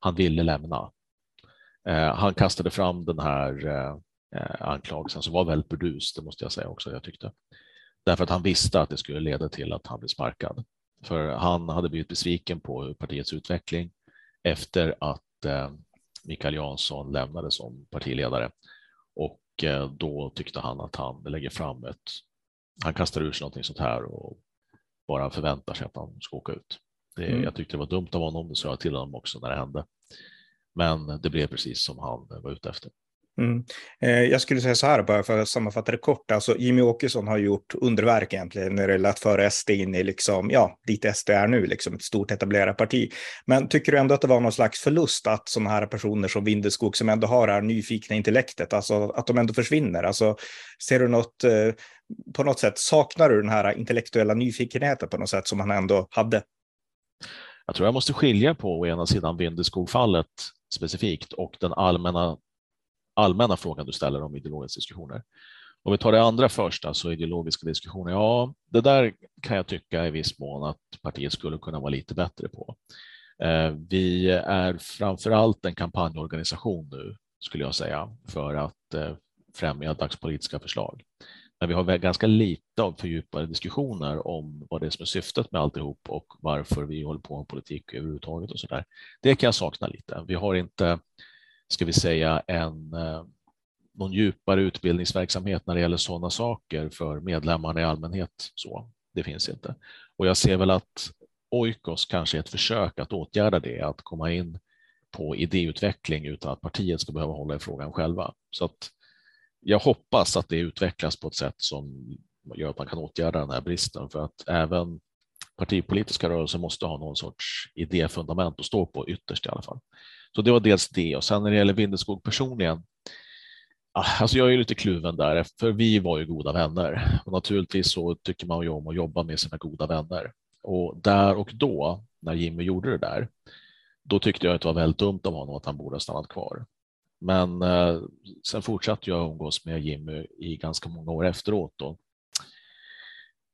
han ville lämna. Eh, han kastade fram den här eh, anklagelsen som var väldigt burdus, det måste jag säga också. Jag tyckte därför att han visste att det skulle leda till att han blev sparkad. För han hade blivit besviken på partiets utveckling efter att eh, Mikael Jansson lämnade som partiledare. Och eh, då tyckte han att han lägger fram ett, han kastar ur sig någonting sånt här och bara förväntar sig att han ska åka ut. Det, mm. Jag tyckte det var dumt av honom, det sa jag till honom också när det hände. Men det blev precis som han var ute efter. Mm. Eh, jag skulle säga så här, bara för att sammanfatta det kort. Alltså, Jimmy Åkesson har gjort underverk egentligen när det gäller att föra SD in i, liksom, ja, dit SD är nu, liksom ett stort etablerat parti. Men tycker du ändå att det var någon slags förlust att sådana här personer som Vindeskog, som ändå har det här nyfikna intellektet, alltså att de ändå försvinner? Alltså, ser du något, eh, på något sätt, saknar du den här intellektuella nyfikenheten på något sätt som han ändå hade? Jag tror jag måste skilja på å ena sidan Vindeskog-fallet specifikt och den allmänna allmänna frågan du ställer om ideologiska diskussioner. Om vi tar det andra först, alltså ideologiska diskussioner. Ja, det där kan jag tycka i viss mån att partiet skulle kunna vara lite bättre på. Eh, vi är framför allt en kampanjorganisation nu, skulle jag säga, för att eh, främja dagspolitiska förslag. Men vi har ganska lite av fördjupade diskussioner om vad det är som är syftet med alltihop och varför vi håller på med politik överhuvudtaget och så där. Det kan jag sakna lite. Vi har inte ska vi säga, en eh, någon djupare utbildningsverksamhet när det gäller sådana saker för medlemmarna i allmänhet. Så det finns inte. Och jag ser väl att Oikos kanske är ett försök att åtgärda det, att komma in på idéutveckling utan att partiet ska behöva hålla i frågan själva. Så att jag hoppas att det utvecklas på ett sätt som gör att man kan åtgärda den här bristen för att även partipolitiska rörelser måste ha någon sorts idéfundament att stå på ytterst i alla fall. Så det var dels det och sen när det gäller Vindeskog personligen. Ah, alltså jag är lite kluven där, för vi var ju goda vänner och naturligtvis så tycker man ju om att jobba med sina goda vänner. Och där och då, när Jimmy gjorde det där, då tyckte jag att det var väldigt dumt av honom att han borde ha stannat kvar. Men eh, sen fortsatte jag umgås med Jimmy i ganska många år efteråt. Då.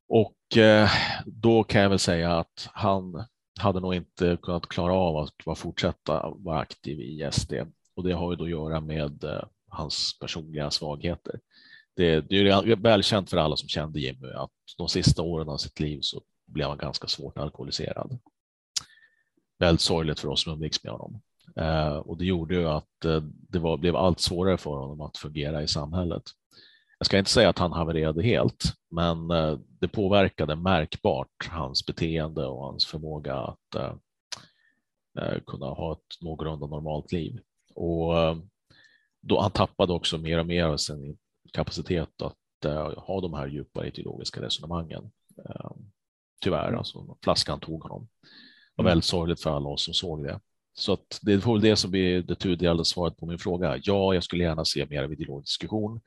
Och eh, då kan jag väl säga att han hade nog inte kunnat klara av att fortsätta vara aktiv i SD och det har ju då att göra med eh, hans personliga svagheter. Det, det är välkänt för alla som kände Jimmy att de sista åren av sitt liv så blev han ganska svårt alkoholiserad. Väldigt sorgligt för oss som umgicks med honom. Eh, och det gjorde ju att eh, det var, blev allt svårare för honom att fungera i samhället. Jag ska inte säga att han havererade helt, men eh, det påverkade märkbart hans beteende och hans förmåga att eh, eh, kunna ha ett någorlunda normalt liv. Och då han tappade också mer och mer av sin kapacitet att ha de här djupare ideologiska resonemangen. Tyvärr, mm. alltså flaskan tog honom. Det var mm. väldigt sorgligt för alla oss som såg det. Så att det får väl det som blir det tudelade svaret på min fråga. Ja, jag skulle gärna se mer av ideologisk diskussion.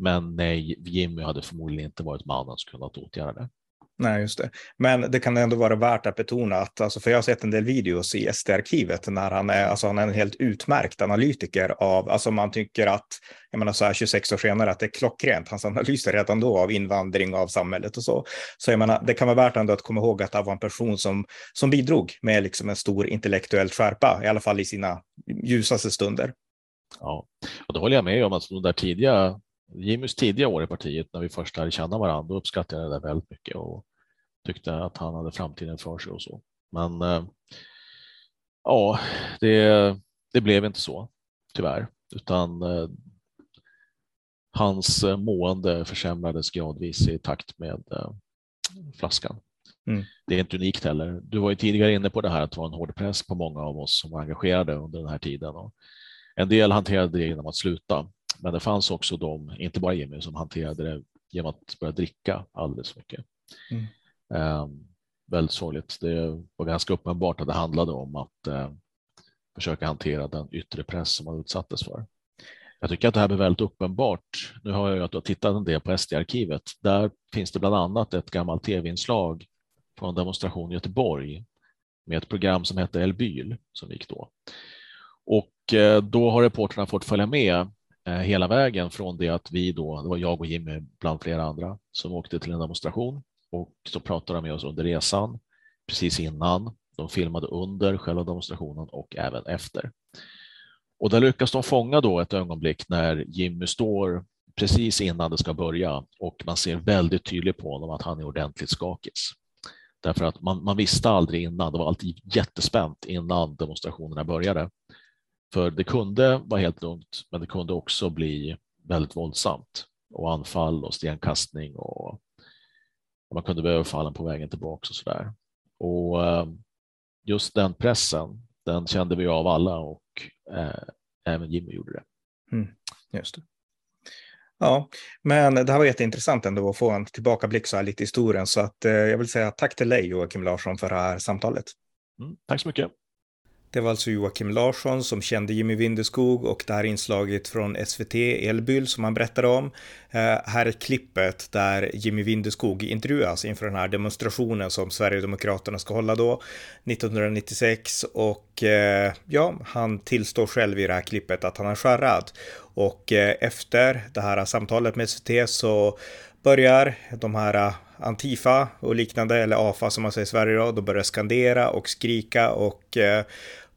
Men nej, Jimmy hade förmodligen inte varit mannen som kunnat åtgärda det. Nej, just det. Men det kan ändå vara värt att betona att, alltså, för jag har sett en del videos i SD-arkivet när han är, alltså han är en helt utmärkt analytiker av, alltså man tycker att, jag menar så här 26 år senare, att det är klockrent, hans analyser redan då av invandring av samhället och så. Så jag menar, det kan vara värt ändå att komma ihåg att det var en person som, som bidrog med liksom en stor intellektuell skärpa, i alla fall i sina ljusaste stunder. Ja, och det håller jag med om, alltså de där tidiga Jimmys tidiga år i partiet när vi först lärde känna varandra, då uppskattade jag det väldigt mycket och tyckte att han hade framtiden för sig och så. Men eh, ja, det, det blev inte så tyvärr, utan eh, hans mående försämrades gradvis i takt med eh, flaskan. Mm. Det är inte unikt heller. Du var ju tidigare inne på det här att det var en hård press på många av oss som var engagerade under den här tiden. Och en del hanterade det genom att sluta, men det fanns också de, inte bara Jimmy, som hanterade det genom att börja dricka alldeles för mycket. Mm. Um, väldigt sorgligt. Det var ganska uppenbart att det handlade om att uh, försöka hantera den yttre press som man utsattes för. Jag tycker att det här blir väldigt uppenbart. Nu har jag att tittat en del på SD-arkivet. Där finns det bland annat ett gammalt tv-inslag från demonstration i Göteborg med ett program som hette Elbyl som gick då. Och eh, då har reporterna fått följa med eh, Eh, hela vägen från det att vi då, det var jag och Jimmy bland flera andra som åkte till en demonstration och så pratade de med oss under resan precis innan. De filmade under själva demonstrationen och även efter. Och där lyckas de fånga då ett ögonblick när Jimmy står precis innan det ska börja och man ser väldigt tydligt på honom att han är ordentligt skakis. Därför att man, man visste aldrig innan, det var alltid jättespänt innan demonstrationerna började. För det kunde vara helt lugnt, men det kunde också bli väldigt våldsamt och anfall och stenkastning och man kunde bli överfallen på vägen tillbaka och så där. Och eh, just den pressen, den kände vi av alla och eh, även Jimmy gjorde det. Mm, just det. Ja, men det här var jätteintressant ändå att få en tillbakablick så här lite i historien. Så att eh, jag vill säga tack till dig Joakim Larsson för det här samtalet. Mm, tack så mycket. Det var alltså Joakim Larsson som kände Jimmy Vindeskog och det här inslaget från SVT Elbyl som han berättade om. Eh, här är klippet där Jimmy Vindeskog intervjuas inför den här demonstrationen som Sverigedemokraterna ska hålla då 1996 och eh, ja, han tillstår själv i det här klippet att han är skärrad och eh, efter det här samtalet med SVT så börjar de här eh, Antifa och liknande, eller AFA som man säger i Sverige då, de börjar skandera och skrika och eh,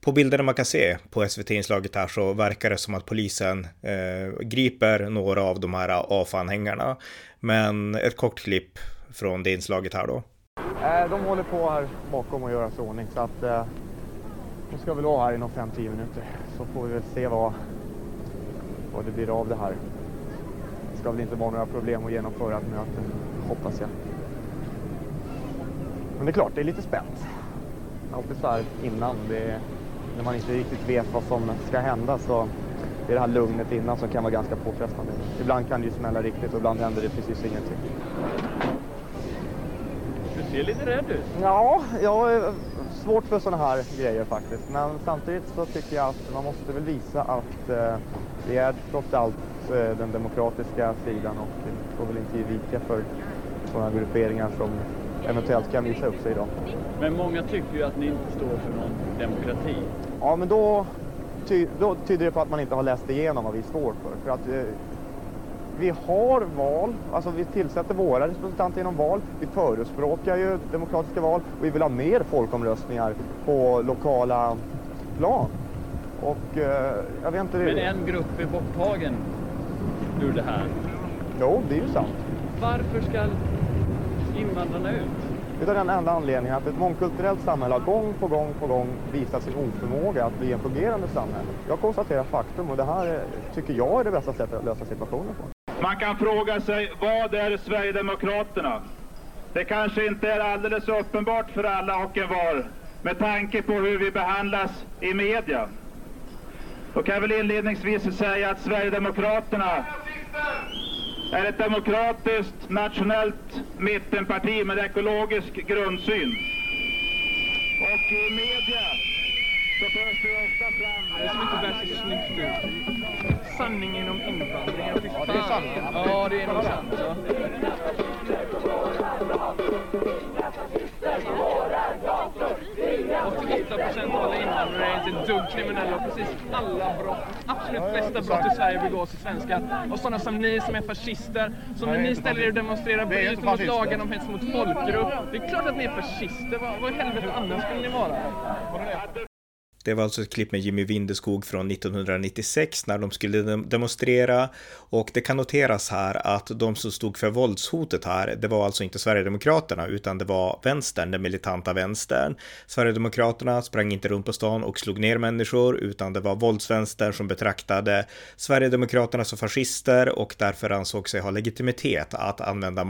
på bilderna man kan se på SVT-inslaget här så verkar det som att polisen eh, griper några av de här AFA-anhängarna. Men ett kort klipp från det inslaget här då. Eh, de håller på här bakom och göra sig ordning så att eh, de ska väl vara här inom 5-10 minuter så får vi väl se vad, vad det blir av det här. Det ska väl inte vara några problem att genomföra ett möte, hoppas jag. Men det är klart, det är lite spänt. Alltid så här innan. Det när man inte riktigt vet vad som ska hända så det är det här lugnet innan som kan vara ganska påfrestande. Ibland kan det ju smälla riktigt och ibland händer det precis ingenting. Du ser lite rädd ut. Ja, jag har svårt för sådana här grejer faktiskt. Men samtidigt så tycker jag att man måste väl visa att eh, det är trots allt eh, den demokratiska sidan och får väl inte ge vika för sådana grupperingar som eventuellt kan visa upp sig idag. Men många tycker ju att ni inte står för någon demokrati. Ja, men då, ty då tyder det på att man inte har läst igenom vad vi står för. För att eh, vi har val, alltså vi tillsätter våra representanter genom val. Vi förespråkar ju demokratiska val och vi vill ha mer folkomröstningar på lokala plan. Och eh, jag vet inte... Men en grupp är borttagen ur det här. Jo, det är ju sant. Varför ska invandrarna ut? Utav den enda anledningen att ett mångkulturellt samhälle har gång på gång på gång visat sin oförmåga att bli en fungerande samhälle. Jag konstaterar faktum och det här tycker jag är det bästa sättet att lösa situationen på. Man kan fråga sig, vad är Sverigedemokraterna? Det kanske inte är alldeles uppenbart för alla och en var med tanke på hur vi behandlas i media. Då kan jag väl inledningsvis säga att Sverigedemokraterna är ett demokratiskt nationellt mittenparti med ekologisk grundsyn. Och i media så förs det ofta fram... Det som inte bär sig snyggt ut. Sanningen om invandring. Ja, det är sanningen. Ja, det är nog sant. Ja. Högsta procent av alla invandrare är inte ett dugg kriminella och precis alla brott, absolut flesta brott i Sverige begås i svenskar. Och sådana som ni som är fascister, som när ni ställer er och demonstrerar bryter mot lagen om hets mot folkgrupp. Det är klart att ni är fascister, vad, vad i helvete annars skulle ni vara? Det var alltså ett klipp med Jimmy Vindeskog från 1996 när de skulle demonstrera och det kan noteras här att de som stod för våldshotet här, det var alltså inte Sverigedemokraterna utan det var vänstern, den militanta vänstern. Sverigedemokraterna sprang inte runt på stan och slog ner människor utan det var våldsvänstern som betraktade Sverigedemokraterna som fascister och därför ansåg sig ha legitimitet att använda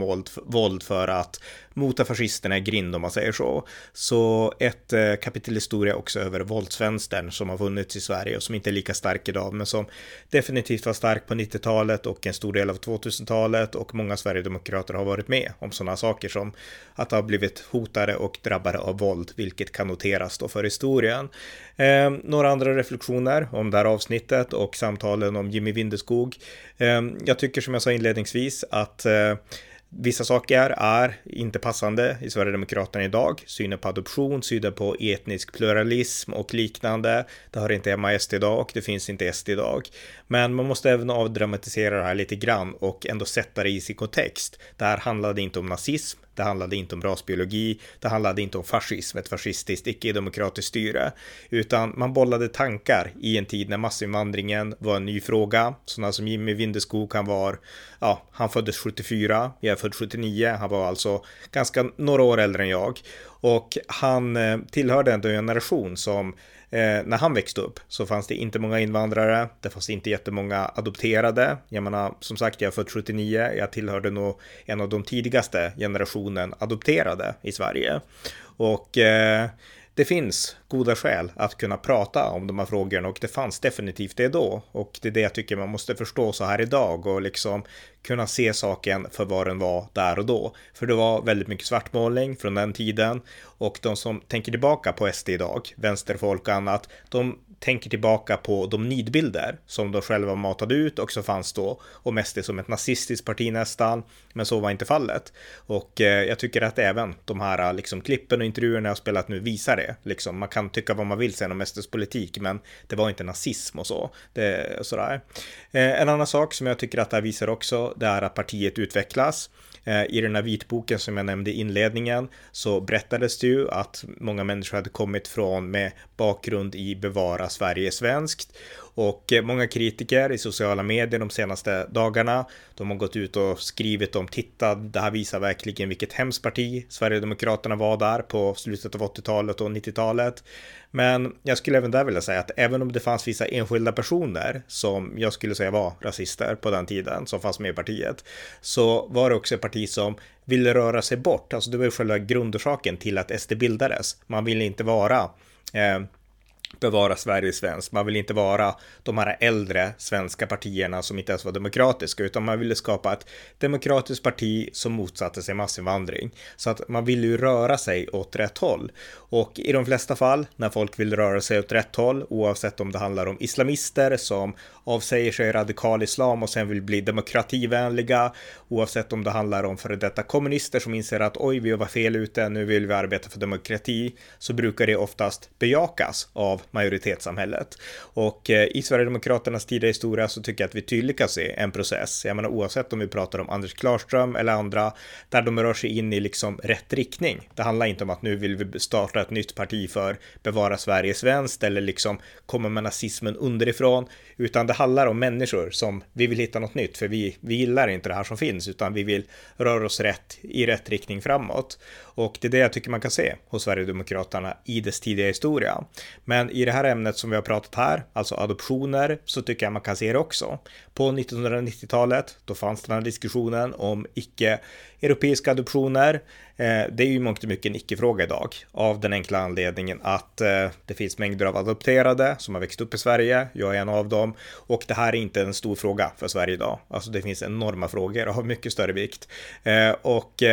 våld för att mota fascisterna i grind om man säger så. Så ett eh, kapitel historia också över våldsvänstern som har vunnits i Sverige och som inte är lika stark idag men som definitivt var stark på 90-talet och en stor del av 2000-talet och många sverigedemokrater har varit med om sådana saker som att ha blivit hotade och drabbade av våld, vilket kan noteras då för historien. Eh, några andra reflektioner om det här avsnittet och samtalen om Jimmy Vindeskog. Eh, jag tycker som jag sa inledningsvis att eh, Vissa saker är inte passande i Sverigedemokraterna idag. Synen på adoption, synen på etnisk pluralism och liknande. Det hör inte hemma i SD idag och det finns inte i SD idag. Men man måste även avdramatisera det här lite grann och ändå sätta det i sin kontext. Det här handlade inte om nazism, det handlade inte om rasbiologi, det handlade inte om fascism, ett fascistiskt icke-demokratiskt styre, utan man bollade tankar i en tid när massinvandringen var en ny fråga. Sådana som Jimmy Vindeskog, han var, ja, han föddes 74, jag är född 79, han var alltså ganska några år äldre än jag och han eh, tillhörde ändå en generation som Eh, när han växte upp så fanns det inte många invandrare, det fanns inte jättemånga adopterade. Jag menar, som sagt, jag är född 79, jag tillhörde nog en av de tidigaste generationen adopterade i Sverige. Och eh, det finns goda skäl att kunna prata om de här frågorna och det fanns definitivt det då. Och det är det jag tycker man måste förstå så här idag och liksom kunna se saken för vad den var där och då. För det var väldigt mycket svartmålning från den tiden och de som tänker tillbaka på SD idag, vänsterfolk och annat, de tänker tillbaka på de nidbilder som de själva matade ut och som fanns då om SD som ett nazistiskt parti nästan. Men så var inte fallet. Och eh, jag tycker att även de här eh, liksom, klippen och intervjuerna jag spelat nu visar det. Liksom, man kan tycka vad man vill sen om SDs politik, men det var inte nazism och så. Det, sådär. Eh, en annan sak som jag tycker att det här visar också, det är att partiet utvecklas. Eh, I den här vitboken som jag nämnde i inledningen så berättades det ju att många människor hade kommit från med bakgrund i bevara Sverige svenskt och eh, många kritiker i sociala medier de senaste dagarna, de har gått ut och skrivit om titta, det här visar verkligen vilket hemskt parti Sverigedemokraterna var där på slutet av 80-talet och 90-talet. Men jag skulle även där vilja säga att även om det fanns vissa enskilda personer som jag skulle säga var rasister på den tiden som fanns med i partiet så var det också ett parti som ville röra sig bort. Alltså det var ju själva grundorsaken till att SD bildades. Man ville inte vara eh, bevara Sverige svenskt. Man vill inte vara de här äldre svenska partierna som inte ens var demokratiska, utan man ville skapa ett demokratiskt parti som motsatte sig massinvandring. Så att man ville ju röra sig åt rätt håll. Och i de flesta fall när folk vill röra sig åt rätt håll, oavsett om det handlar om islamister som avsäger sig radikal islam och sen vill bli demokrativänliga, oavsett om det handlar om före detta kommunister som inser att oj, vi var fel ute, nu vill vi arbeta för demokrati, så brukar det oftast bejakas av majoritetssamhället. Och eh, i Sverigedemokraternas tidiga historia så tycker jag att vi tydligt kan se en process. Jag menar oavsett om vi pratar om Anders Klarström eller andra, där de rör sig in i liksom rätt riktning. Det handlar inte om att nu vill vi starta ett nytt parti för bevara Sveriges vänster eller liksom komma med nazismen underifrån, utan det det handlar om människor som vi vill hitta något nytt, för vi, vi gillar inte det här som finns, utan vi vill röra oss rätt i rätt riktning framåt. Och det är det jag tycker man kan se hos Sverigedemokraterna i dess tidiga historia. Men i det här ämnet som vi har pratat här, alltså adoptioner, så tycker jag man kan se det också. På 1990-talet, då fanns den här diskussionen om icke Europeiska adoptioner. Eh, det är ju mångt och mycket en icke-fråga idag av den enkla anledningen att eh, det finns mängder av adopterade som har växt upp i Sverige. Jag är en av dem och det här är inte en stor fråga för Sverige idag. Alltså det finns enorma frågor av mycket större vikt eh, och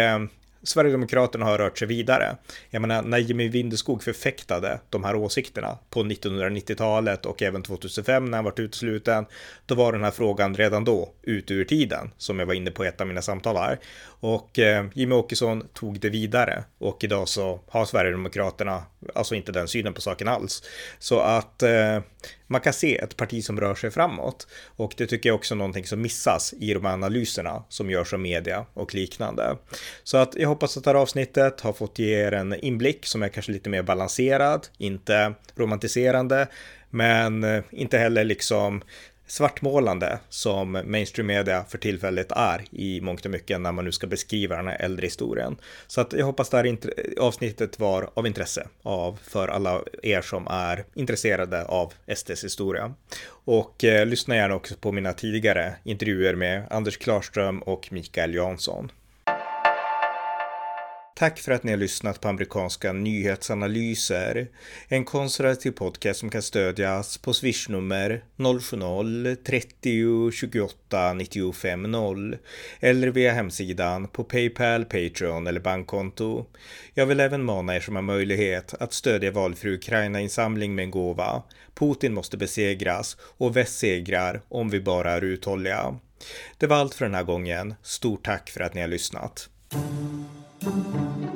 Sverigedemokraterna har rört sig vidare. Jag menar, när Jimmy Vindeskog förfäktade de här åsikterna på 1990-talet och även 2005 när han var utesluten, då var den här frågan redan då ute ur tiden, som jag var inne på i ett av mina samtal här. Och eh, Jimmy Åkesson tog det vidare och idag så har Sverigedemokraterna alltså inte den synen på saken alls. Så att eh, man kan se ett parti som rör sig framåt och det tycker jag också är någonting som missas i de här analyserna som görs av media och liknande. Så att jag hoppas att det här avsnittet har fått ge er en inblick som är kanske lite mer balanserad, inte romantiserande, men eh, inte heller liksom svartmålande som mainstream media för tillfället är i mångt och mycket när man nu ska beskriva den här äldre historien. Så att jag hoppas det här avsnittet var av intresse av för alla er som är intresserade av SDs historia. Och eh, lyssna gärna också på mina tidigare intervjuer med Anders Klarström och Mikael Jansson. Tack för att ni har lyssnat på amerikanska nyhetsanalyser. En konservativ podcast som kan stödjas på swishnummer 070-30 28 95 0 eller via hemsidan på Paypal, Patreon eller bankkonto. Jag vill även mana er som har möjlighet att stödja valfri Ukraina-insamling med en gåva. Putin måste besegras och väst segrar om vi bara är uthålliga. Det var allt för den här gången. Stort tack för att ni har lyssnat. Thank you.